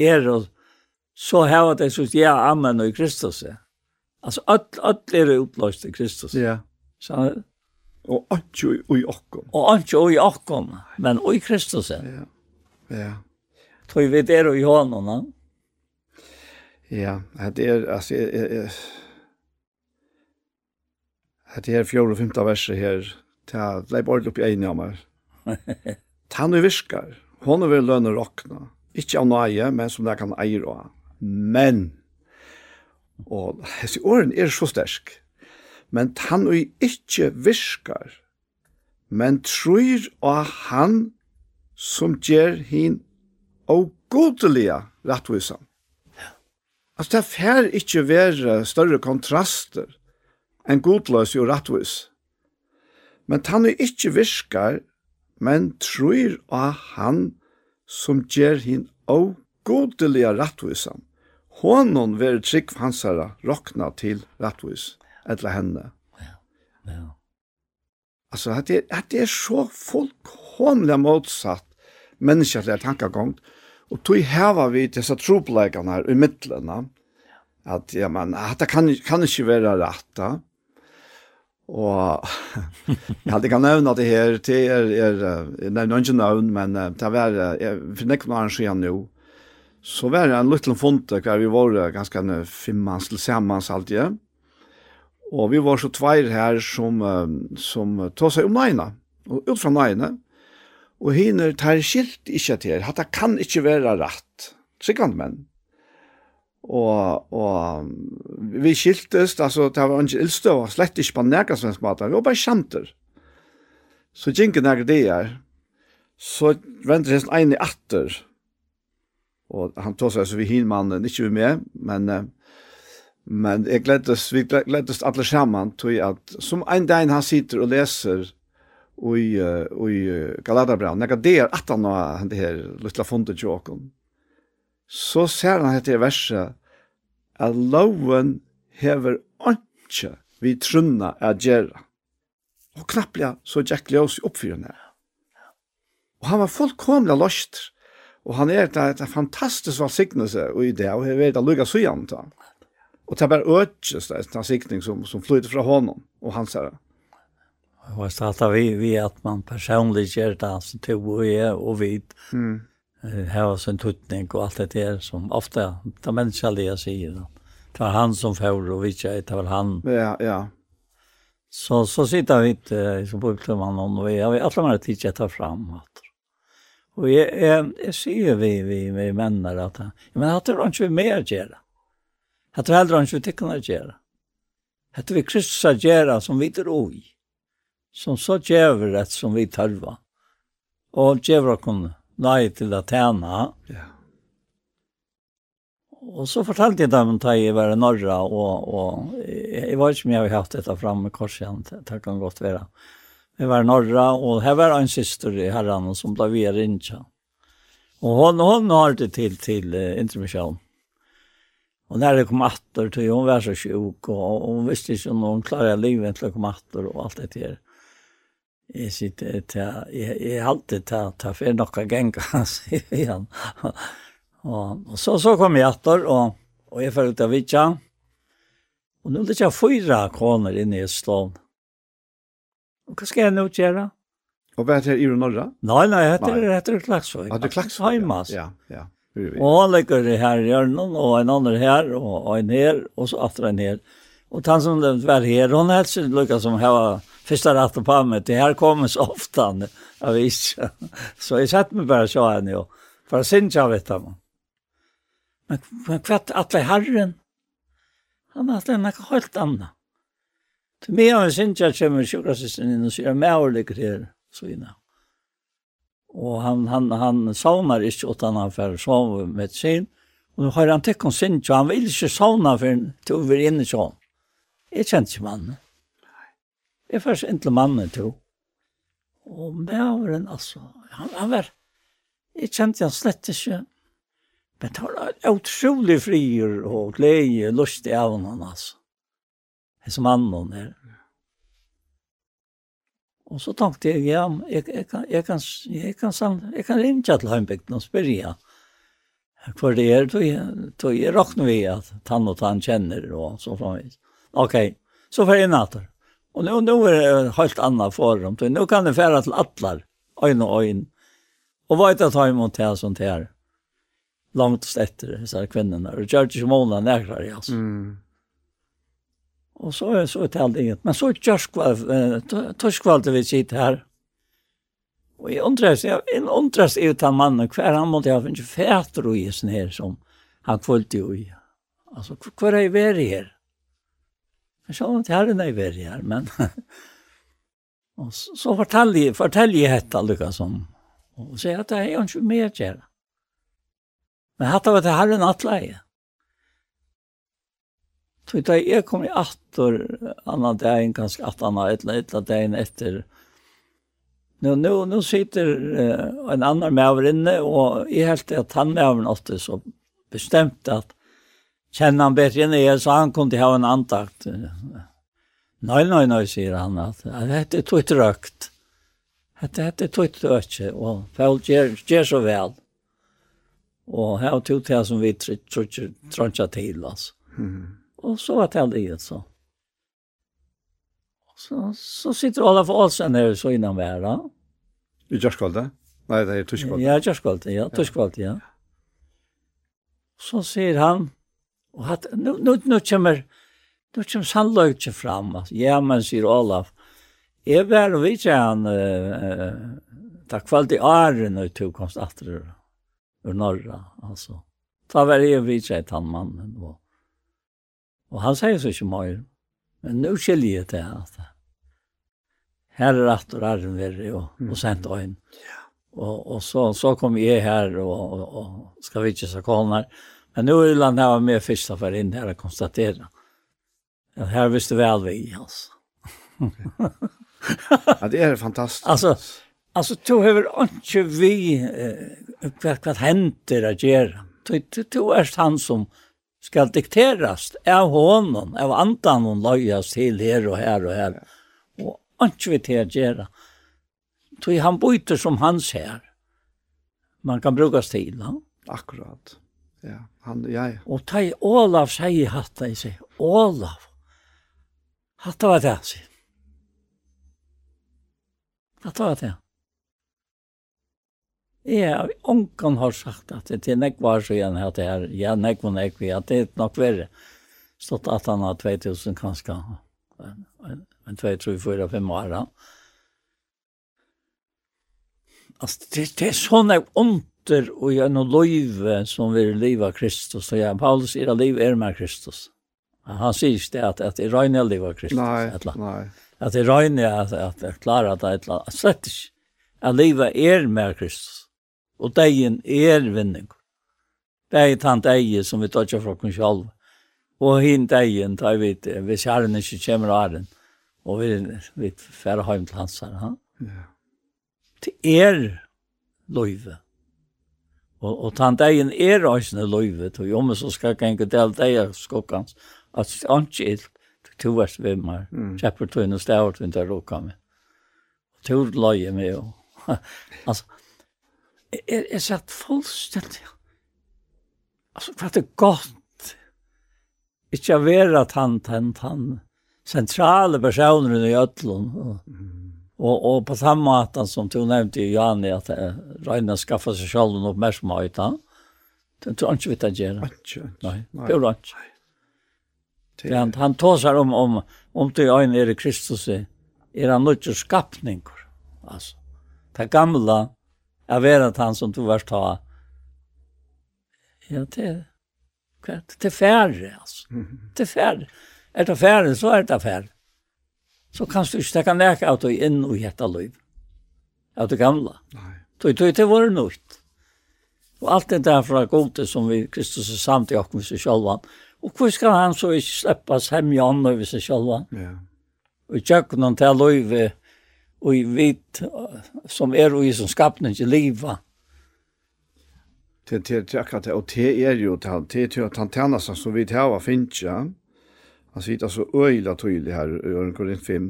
S2: er og så har det så ja, amen og i Kristus. Altså, alt, alt er utløst i Kristus. Ja. Så
S1: Og ikke i okkom.
S2: Og ikke i okkom, men i Kristus. Ja,
S1: ja.
S2: Tror vi det i hånden, da?
S1: Ja, det er, altså, jeg, jeg, jeg, det er fjord og femte verset her, det er blei bare opp i ene av meg. Han er virkar, hun er vel lønner råkna, ikke av nøye, men som det kan eie av. Men, og hese åren er så sterk, men han og ikkje viskar, men trur av han som ger hin og godelige rettvisan. Altså, det fer ikkje være større kontraster enn godløs og rettvis. Men han og ikkje viskar, men trur av han som ger hin og godelige rettvisan. Honon ver trygg hansara rokna til rettvisan eller henne. Ja, ja. Altså, at det, at det er så fullkomlig motsatt mennesker til tankegang, og tog heva vi disse troplegene her i midtlene, at ja, men, at det kan, kan ikke være rett, da. Og jeg hadde ikke nevnt at det her, det er, er, jeg ikke men det var, jeg, nästa nekken var nu. siden nå, så var det en liten fonte hver vi var ganske fem manns til alltid, Og vi var så tveir her som, som tog seg om neina, og ut fra neina. Og henne tar skilt ikkje til, at det kan ikkje være rett. Sikkert menn. Og, og vi skiltes, altså det var ikke ildstå, slett ikke på nærkast svensk mat, vi var bare kjenter. Så gikk nærkast det her, så venter hesten ene atter, og han tog seg så vi hin mannen, ikke vi med, men Men jeg gledes, vi gledes alle sammen til at som en dag han sitter og leser i, uh, i Galaterbraun, når det er at han har det her lilla fundet tjåken, så ser han etter verset at loven hever ikke vi trunna er gjerra. Og knapplega så Jack Leos oppfyrene. Og han var fullkomlig løst. Og han er et, et fantastisk valsignelse i det, og jeg vet at lukka så gjerne Och det var ötjes där, en siktning som, som flyter från honom och hans herre. Jag
S2: var stolt av vi, vi att man personligt gör det som tog och är och vid.
S1: Mm.
S2: Här sin tuttning och allt det där som ofta de mänskliga säger. Det var han som får och vi tjej, det var han.
S1: Ja, ja.
S2: Så, så sitter vi inte som buktar man om och vi har alla de här tidsjätt tar fram. Och jag, jag, jag ser vi, vi, vi männer att, men att det var vi mer att göra. Hette vi heller ikke vi tikkene gjøre. Hette vi Kristus a gjøre som vi er oi. Som så gjør rett som vi tørva. Og gjør oss nei til å tjene.
S1: Ja.
S2: Og så fortalte jeg dem da jeg var i Norra, og, og jeg var ikke med jeg har hatt dette fremme med korsen, det kan godt være. Jeg var i Norra, og her var en syster i herren som ble via Rincha. Og hun, hun har det til, til uh, intermisjon. Og når det kom atter, till hun var så sjuk og, og hun visste ikke om hun klarer livet til å komme atter og alt det där. Jeg sitter til, jeg, jeg er alltid till, till for några gänga, sier han. Og, og så, så kom jag attor og, och jag följde av vidtja. Og nå er det ikke fyra koner inne i slån. Og hva skal jeg nå gjøre?
S1: Og hva heter det i norra?
S2: Nei, nei, jag
S1: heter,
S2: nej. heter Klaksvøy.
S1: Ja, det
S2: du Klaxvik?
S1: Ja, ja. ja.
S2: Og han ligger her i öronen og en annen her, og en her, og så atter en her. Og han som det var her, hun er sig lyckats som här var första ratten på meg. Det her kommer så ofte, han, jeg visste. Så jeg satt mig bara så henne, nu. For att syns jag vet honom. Men, men hva er atle herren, han er atle noe helt annet. Til meg har jag syns jag kommer sjukrasisten inn og sier, jag är med och ligger her, Så innan. Og han, han, han savner ikke utan han for å sove med sin. Og nå har han tekk om sin, så han vil ikke savne for til å være inne sånn. Jeg kjente ikke mannen. Jeg først ikke til mannen til. Og mævren, altså, han, han var, jeg kjente han slett ikke. Men det var utrolig frier og glede, lustig av han, altså. Det som mannen er. Og så tenkte jeg, ja, jeg, jeg, kan, jeg, kan, jeg, kan, jeg kan rinja til Heimbygden og spørre hva det er, tog jeg råkner vi at han og han kjenner og så fremvis. Ok, så får jeg natter. Og nå, nå er det helt annet forum, så nå kan jeg fære til atler, øyn og øyn. og vet at ta må ta sånt her, langt etter disse kvinnerne, og gjør det ikke måneder nærkere, altså.
S1: Mm.
S2: Och så så ett alt inget. Men så körskvall eh, torskvall det vi sitter här. Och jeg undres, jeg jag en undras ut mannen kvar han måste ha finns fäter och isen här som han kvølte jo i. Alltså kvar är vi här. Jeg sa inte här när vi är her, men och så, så fortäljer jeg detta lukka som och sier att det är jo ikke mer kjære. Men hatten var det här en attleje. Så da jeg kom i atter, annan dagen, ganske at annan, et eller annet dagen etter. Nå, nå, nå sitter uh, en annan maver inne, og jeg helt at han maveren åtte så bestemt at kjenner han bedre enn jeg, så han kunne ha en antakt. Nei, nei, nei, sier han, at dette er tog røkt. Dette, dette er tog røkt, og folk gjør, gjør så vel. Og her tog det som vi trøtja til, altså. Mm. Og så var det livet så. Så, så sitter Olaf Olsen her så innan världen.
S1: I Gjørskvalde? Nei, det er Tyskvalde.
S2: Ja, Gjørskvalde, ja. Tyskvalde, ja. Så sier han, og att, nu, nu, nu kommer, nu kommer sannlöjtje fram. Ja, men sier Olaf, jeg väl og vi han, uh, uh, tack för i åren og tog konst efter ur norra, altså. Ta var jeg vi säger han mannen var. Og han sier så ikke mer. Men nå skiljer jeg til at her er alt og arven verre og, og sendt øyn. Ja. Og, og så, så kom jeg her og, og, og skal vi ikke så kolne. Men nå vil han ha med första för in her og konstatere. Ja, här visste väl vi alltså.
S1: ja, det är fantastiskt.
S2: Alltså, alltså du har inte vi eh, vad, vad händer att göra. Du, du, du är han som skal dikteras av honom, av andan hon lojas til her og her og her. Og ikke vi til å gjøre. Tog han byter som han ser. Man kan brukas til han.
S1: Akkurat. Ja, han, ja, ja.
S2: Og ta i Olav sier hatta i sier, Olav. Hatta var det, sier. Hatta var det. Ja, onkan har sagt at det er nek var så igjen at det er, ja, nek var nek, ja, det er nok verre. Stått at han har 2000 kanskje, en 2, 3, 4, 5 år da. Altså, det, det er sånn jeg ånder og noe løyve som vil er av Kristus. Og ja, Paulus sier at liv er med Kristus. Han sier ikke det at, at jeg regner liv av Kristus.
S1: Nei,
S2: etla.
S1: nei.
S2: At jeg regner at, at jeg klarer at jeg et eller annet. Slett ikke. At livet er med Kristus. Og degen er vinning. Det er tant eie som vi tar fra oss selv. Og hin degen tar vi til, hvis herren ikke kommer av den. Og vi, vi færre hjem til hans her. Ha?
S1: Ja.
S2: Til er løyve. Og, og tant eien er også løyve. Og om så skal jeg ikke dele deg skokkans. At det er ikke ilt. Du er meg. Kjepper tøyne og stavert rundt der råkene. Og tog løye med. Altså, er, er satt fullstendig. Altså, for det er godt. Ikke å være tann, tann, tann. Sentrale personer i Øtlund. Og, og, og på samme måte som du nevnte i Jani, at uh, Reina skaffa seg selv en oppmerksomhet. Det tror jeg ikke vi tar gjøre.
S1: Ikke,
S2: Nei, det er ikke. Det han, han tåsar om, om, om til øyne er i Kristus, er han nødt til skapninger. Altså, det gamle, Jag vet att han som tog värst ta. Ja, det är det färre alltså. Det är färre. Är det färre så är det färre. Så kan du inte kan ut och du in och hitta liv. Att det gamla.
S1: Nej.
S2: Då är det var något. Och allt det där från gode som vi Kristus är samt i och med sig själva. Och hur ska han så släppas hem i andra över sig själva?
S1: Ja.
S2: Och jag kunde inte ha og i vit som er og i som skapning i livet.
S1: Det til, til akkurat det, og det er jo til, til, til at han tjener seg som vi tar av finnkja. Han sitter så øyla tydelig her i Ørenkorint 5.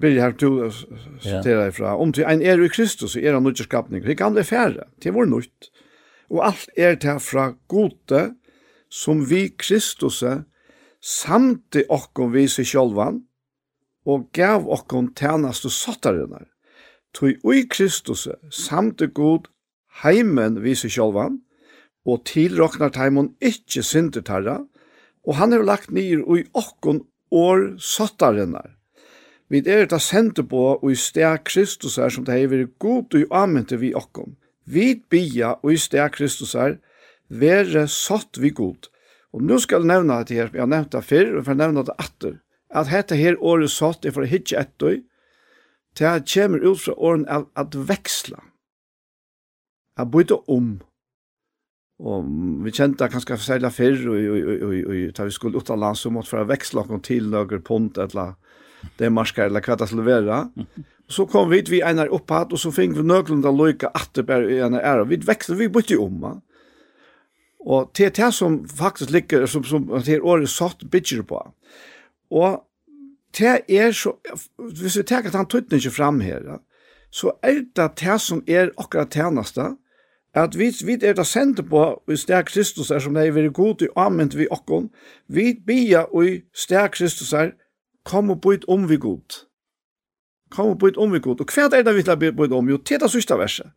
S1: Birgit her to citerer ifra. Om til en er i Kristus, så er han nødt skapning. Det kan det færre, til vår nødt. Og alt er til fra gode, som vi Kristus samt i okkom vi seg sjølvan, og gav okkon tænast og sattarinnar. Tui ui Kristus samt er god heimen viser sjálvan, og tilroknar teimon ikkje syndetarra, og han er lagt nir ui okkon år sattarinnar. Vi er ta sendte på og i steg Kristus er som det er vært god og amente vi okkon. Vi bia og i steg Kristus er være satt vi god. Og nå skal jeg nevne det her, jeg har nevnt det før, og jeg har nevnt det atter at hette her året satt er for å hitje etter, til at kommer ut fra åren at, at veksla, at bytte om. Og vi kjente det kanskje særlig før, og, og, og, og, og da vi skulle ut av land, så måtte vi veksla noen til noen pund, eller det marsker, eller hva det skulle være. Så kom vi, vi einar opphatt, og så fikk vi nøklunda at det bare er en ære. Vi veksla, vi bytte om, va? Og til det som faktisk ligger, som, som det året satt bygger på, Og det er så, hvis vi tenker at han tøytner ikke fram her, så er det det som er akkurat tjeneste, at vi, vi er det sendte på i steg Kristus er som det er veldig god i anvendt vi okkon, vi bia i steg Kristus er, kom og byt om vi god. Kom og byt om vi god. Og hva er det vi til å byt om? Jo, til det sørste verset.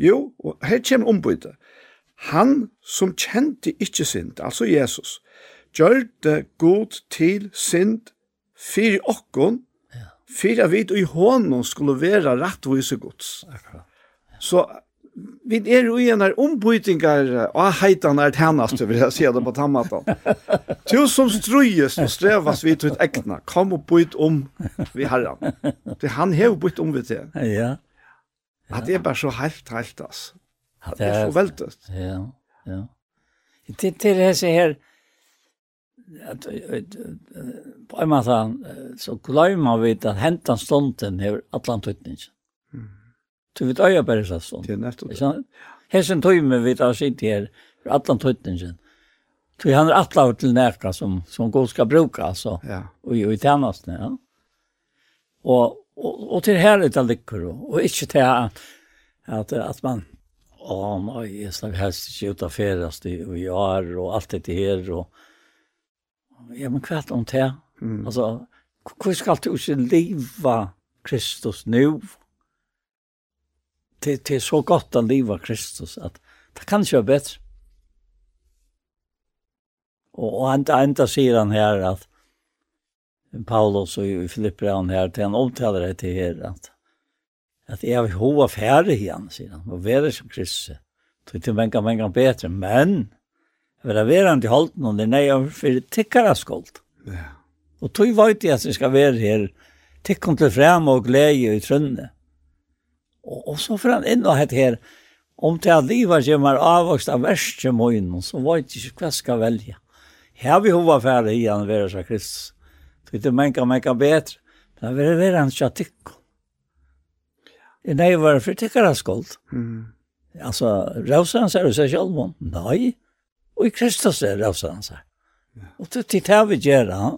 S1: Jo, og her kommer ombytet. Han som kjente ikke synd, altså Jesus, gjørte god til synd fyrir okkon, fyrir at vi i hånden skulle være rettvise gods. Så vi er jo igjen her ombytingar og heitan er tennast, vil jeg si det på tammatan. Til som strøyes og strevas vi til egna, kom og byt om vi herran. Det han hev byt om vi til.
S2: Ja. ja.
S1: At det er bare så helt, helt, altså.
S2: At
S1: det er så veldig.
S2: Ja, ja. Til, til disse her, at på en måte så glemmer vi at hentan stunden här Atlantutningen. Mm. Så vi tar bare så stund.
S1: Det er
S2: är nästan. Hesen tömmer vi där sitt for Atlantutningen. Så han er attlaut til nærka som som god skal bruke, altså.
S1: Ja.
S2: Og i tjänsten, ja. Og, og, og til her till härligt att og, og ikke til at, at, at man å nei, jeg snakker helst ikke ut av färdas i år og alt det her, og ja, men kvart om det.
S1: Mm.
S2: Alltså, hur skal du ikke leva Kristus nu? Det, det er så godt å leva Kristus att det kan ikke være bedre. Och, og enda, enda sier han här att Paulus och Filipper han här till en omtalare till her, att att jag vil hova færre igen, sier han. og være som Kristus. Det er inte många, många bedre, men vera verandi holden og det nei for tikkara skuld.
S1: Ja.
S2: Og tog vet jeg at jeg skal være her tikkum til frem og glede i trønne. Og, og så får han inn og hette her om til at livet kommer avvokst av verste møgnen så vet jeg ikke hva jeg skal velge. Her vi hova færre i han vera seg Kristus. Så det menka menka bedre, Men det vil være han ikke tikkum. Det er var for tikkara skuld.
S1: Mm.
S2: Alltså, Rausen säger sig själv. Nei. Og i Kristus er det altså han. Og det er det vi gjør ja.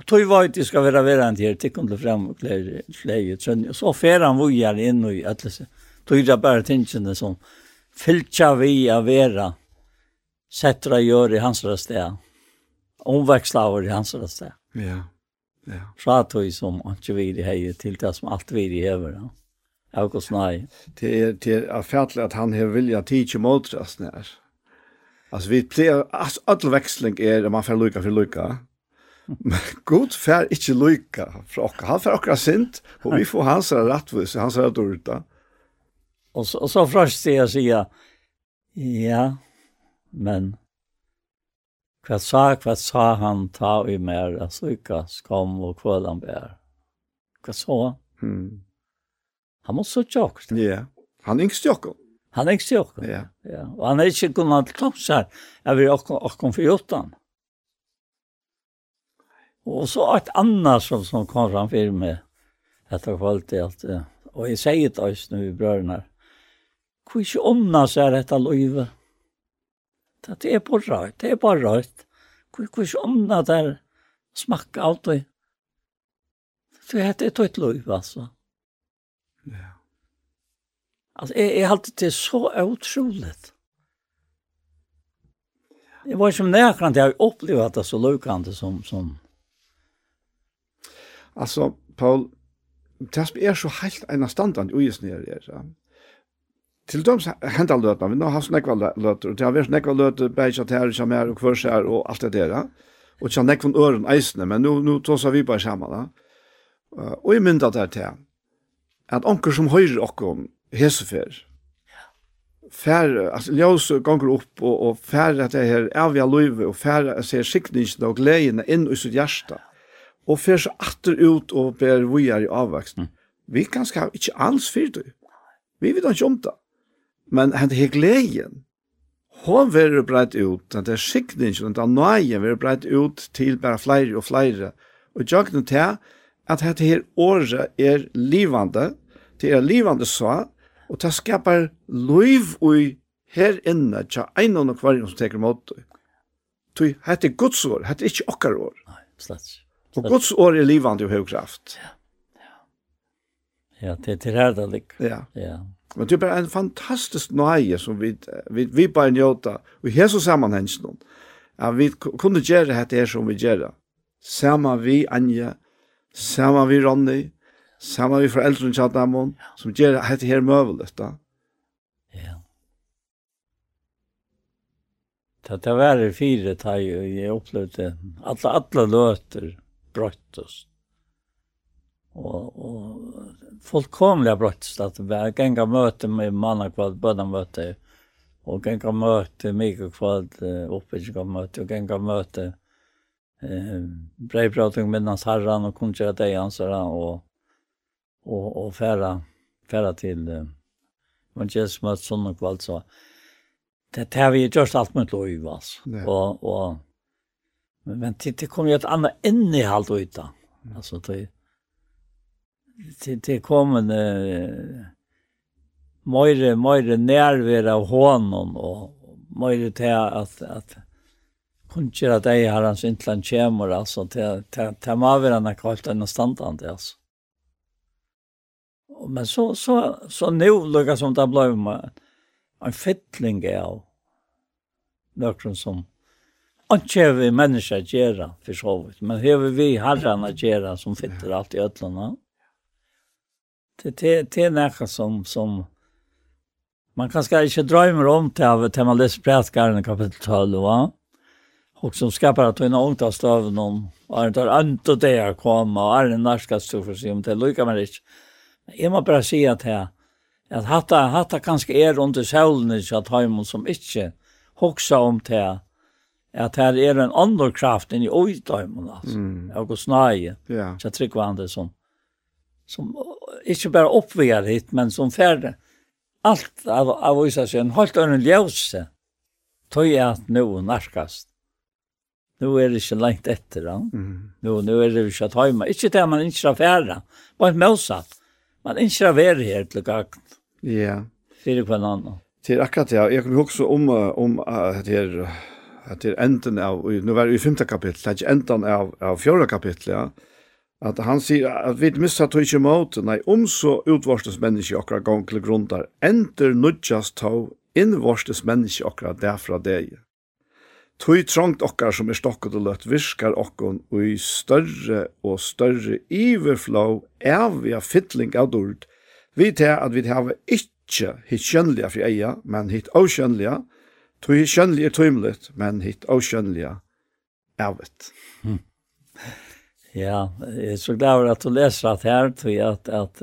S2: Og tog var det skal være være en til, til kom det frem og klæg ut. Og så fer han vujar inn og i ætlelse. Tog det bare tingene som fylltja vi av vera settra gjør i hans sted. Omveksla over i hans sted.
S1: Ja, ja.
S2: Fra tog som ikke vi i hei til det som alt vi i hever. Ja. Jeg går snai.
S1: Det er det er at han har vilja tidsi motrast nær. Alltså vi plejer all växling är man får lucka för lucka. Men god fär inte lucka för och han för och sint och vi får hans rättvis hans rättorta.
S2: Och så och så fräsch det jag säger ja men Kvart sa, kvart sa han ta i mer, altså ikke skam og kvøl han bær. Kvart sa han?
S1: Hmm.
S2: Han må så tjokt.
S1: Ja, yeah. han yngst tjokt.
S2: Han er ikke åkken.
S1: Ja.
S2: ja. Og han er ikke kunnet til klops her. Jeg vil åkken, åkken for jotan. Og så et annet som, som kom fram for meg etter kvalitet alt det. Og jeg sier det også når vi brøren her. Hvor ikke ånda seg dette livet? Det er bare rødt, det er bare rødt. Hvor ikke ånda der smakker alt det. Det er et tøyt liv,
S1: altså.
S2: Alltså jag är alltid det så otroligt. Det var som närkant jag upplevt det så lukande som som
S1: Altså, Paul det er så helt ena standard i just nere där så. Til døms hentar løtene, vi nå har snakka løter, og det har vært snakka løter, bare ikke her, ikke mer, og kvørs her, og alt det der. ja. Og ikke nekk von øren eisene, men nå, nå tås vi bare sammen da. Og jeg mynda det til, at onker som høyre okkom, hesefer. Fær, altså ljøs ganger opp og, og fær at det her avgjør løyve og fær at det her sikningene og gledene inn i sitt hjerte. Og fær så atter ut og ber vi er i avvaksen. Mm. Vi kan skal ikke alls fyrt det. Vi vet ikke om det. Men hent her gleden, hon verður breit ut, den der sikningene, den der nøyen vil breit ut til bare flere og flere. Og jeg kan ta at dette her året er livande, det er livande så, Og det skapar liv ui her inne tja ein og kvar som teker mot. Tui, hette er Guds år, hette er ikkje okkar år.
S2: Nei, slett.
S1: Og Guds år er livande og høy kraft.
S2: Ja, ja. Ja, det er her det lik.
S1: Ja.
S2: ja.
S1: Men det er bare en fantastisk nøye som vi, vi, vi bare njóta, og i hese sammanhengen, at vi kunne gjøre hette her som vi gjør, Sama vi Anja, sama vi Ronny, Samma vi föräldrar till dem som ger heter her möveligt då.
S2: Ja. Det det var det fyra tag jag upplevde alla alla löter bröttes. Och och fullkomliga bröttes att var gänga möte med manna kvad bödan möte och gänga möte mycket kvad uppbyggande möte och gänga möte eh brevprating med hans herran och kunde göra det ansvara och och och färra färra till man just mot sån och kvalt så det har vi just alt med lov
S1: vas
S2: och och men men det, det kom ju ett annat innehåll ut då alltså det det, det kom en eh, Møyre, møyre nærvær av hånden, og møyre til at, at kunnkjer at jeg har hans intlan kjemur, altså, til, til, til, til maverene kvalt enn standande, altså men så, så, så nu lukar som det blev med en fettling av nøkron som ikke vi mennesker å gjøre, for så vidt, men har vi herrene å gjøre som fitter alt i øtlene. Det, det, det er noe som, som man kan kanskje ikke drømmer om til, til man leser prætgaren i kapittel 12, va? og som skapar at hun ångt av støvnen, og han tar ønt og det er kommet, og er en norskast for seg om det, lykker man ikke. Jeg må bare si at jeg, at hatta, hatta kanskje er under sjølene i Sjathaimon som ikke hoksa om det, at her er en andre kraft enn i Oidhaimon, altså, mm. og snøye, yeah. så tryggvande som, som ikke bare oppviger hit, men som færre, allt av, av vissa sen en helt annan ljose. Tøy er at nu narkast. Nu er det ikke lengt etter han. Mm. Nu, nu er det ikke at heima. Ikke det man ikke skal fære. Bare motsatt man ikke har vært her til gagn.
S1: Ja.
S2: Fyre på en annen.
S1: Til akkurat det, jeg kommer også om, om at det at det er enden av, nu var det i femte kapittel, det er enden av, av fjorda kapittel, ja, at han sier at vi missar tog ikke mot, nei, om så utvarstes menneske akkurat gong til grunntar, enter nudjas tog innvarstes menneske akkurat derfra deg. Tui trångt okkar som er stokket og løtt viskar okkon og i større og større iverflå evige fytling av dord, vi til at vi hava ikkje hitt kjønnelige fri eia, men hitt avkjønnelige, tui hitt kjønnelige er tøymlet, men hitt avkjønnelige er Hmm.
S2: Ja, jeg er så glad at du leser at her, tui at, at,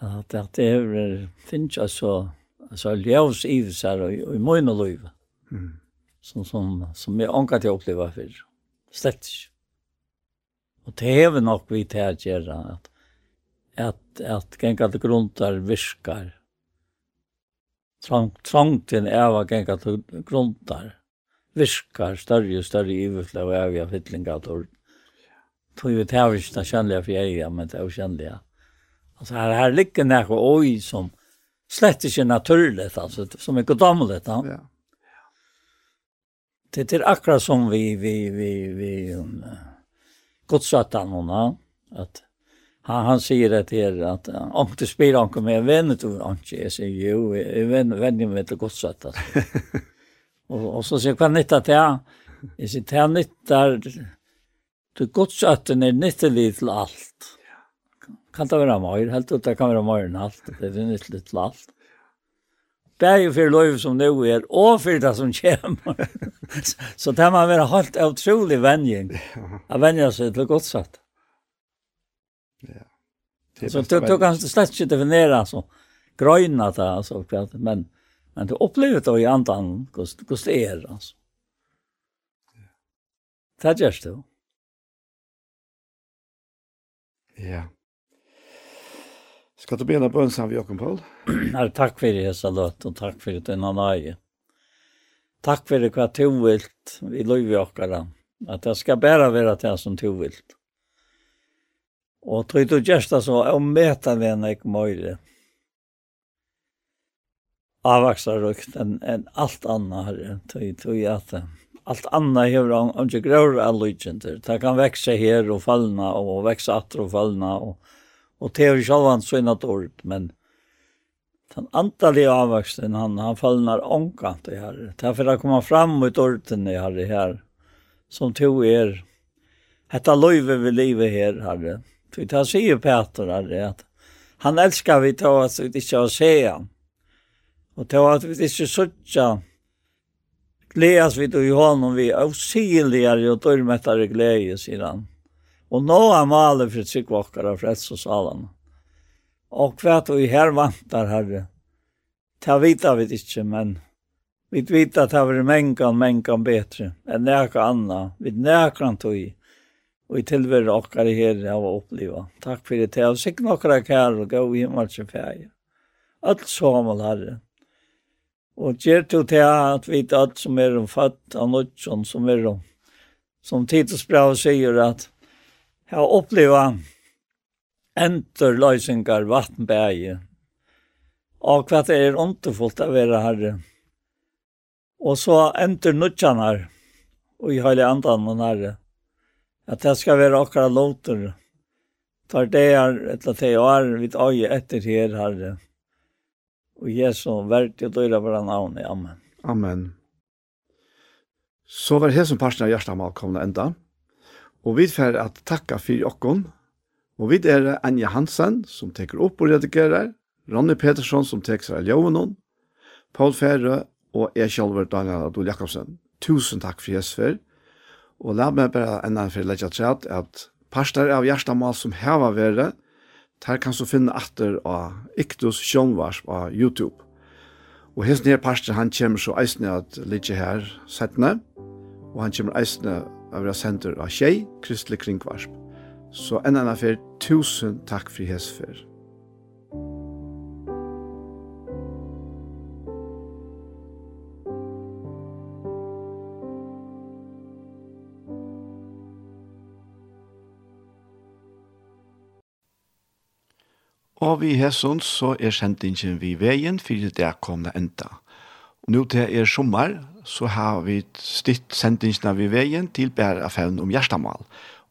S2: at, at det er, finnes så, så ljøs ivsar og, og i møyne løyve. Mm som, som, som jeg anker til å oppleve før. Slett ikke. Og det hever nok vi til å gjøre at, at, at gengat gruntar virkar. Trang, trangten av at gengat gruntar virkar større og større iverfla og evige av fytlinga og tog vi til å ikke kjennelige for jeg, men det er jo kjennelige. Altså her, her ligger noe oi som slett ikke naturlig, altså, som er goddomlet. Ja. Det är akkurat som vi vi vi vi godsatan hon att han han säger det till att om du spelar om kommer vänner du anke jag säger jo vän vän med det godsatan. Och och så säger kan nytta till är i sitt här nyttar du godsatan är nyttig till allt. Kan det vara mer helt ut det kan vara mer än allt det är nyttigt till allt. Bæg for løyv som nu er, og for det som kommer. så det må være helt utrolig venjing Jeg venja seg til godsatt. Ja. Så du, du kan slett ikke definere altså, grøyna det, altså, men, men du opplever det i andan hvordan det er. Altså. Det gjørs du.
S1: Ja. Ska du bena på ensam vid Jakob Paul?
S2: Nej, tack för det så låt och tack för det innan aj. Tack för det kvar tovilt i liv och Att jag ska bära vara till som tovilt. Och tror du gesta så om mäta den ek möjligt. Avvaxar rukt en, en allt annat här. Tog, tog att allt annat gör han om inte grövre allygenter. Det kan växa här och fallna och växa attra och fallna och og det er jo selv han synet ord, men den antallige avvaksten, han, han fallnar her. Det er Derfor å komme fram mot orden i herre her, som to er, hetta løyve vi livet her, herre. Så det sier Peter, herre, at han elskar vi til at vi ikke har han. og til at vi ikke suttet, gledes vi til honom vi, avsigeligere og dørmettare glede, sier han. Og nå er malet for tryggvåkere av freds og salen. Og hva vi her vantar, herre, ta vita vi ikke, men vi vet at det er mengan, mengan betre enn nekka anna, vi nekran tog og i tilvære okkar i her av å oppleva. Takk for det, og sikkert okkar er kær og gav i himmelsen ferie. Alt samal, herre. Og gjer til til at vi alt som er om fatt av nødtjon, som er om, som Titus brev sier at Jeg har opplevd enterløysingar vattenbæge. Og hva det er underfullt å være herre. Og så enter nudjanar og i hele andan og herre. At det skal være akkurat låter. Tar det her etter det har vidt øye etter her herre. Og Jesu verdt og døyre våre navn. Amen.
S1: Amen. Så var det som parten av hjertet av enda. Og vi får at takka fyrir okkon. Og vi er Anja Hansen som teker opp og redigerer, Ronny Petersson som teker seg av Paul Fære og jeg selv Daniel Adol Jakobsen. Tusen takk for hjesfer. Og la meg bare enda for å legge til at parster av hjertemål som heva være, der kan du finne atter av Iktus Sjønvars på YouTube. Og hans nye parster han kommer så eisne at ligge her settene, og han kommer eisne av vera sender av tjej, kristelig kringvarsp. Så enn enn affer, tusen takk for hans hesfer. Og vi hessons så er sendingen vi veien fyrir det er komna enda. Nå til er sommer, så har vi stitt sendingsene ved veien til bæreaffæren om Gjerstamal.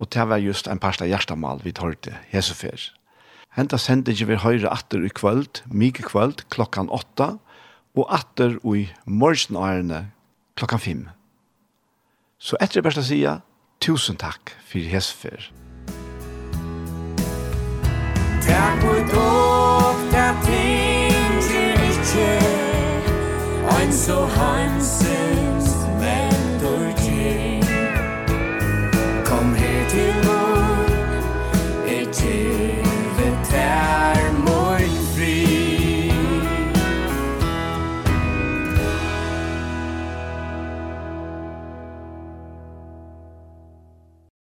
S1: Og det var just en parst av Gjerstamal vi hørte hesefer. Henta sendingen vil høyre atter i kvöld, mye kvöld, klokkan åtta, og atter i morgenårene klokkan fem. Så etter det beste sida, tusen takk for hesefer.
S3: Takk for so heimselig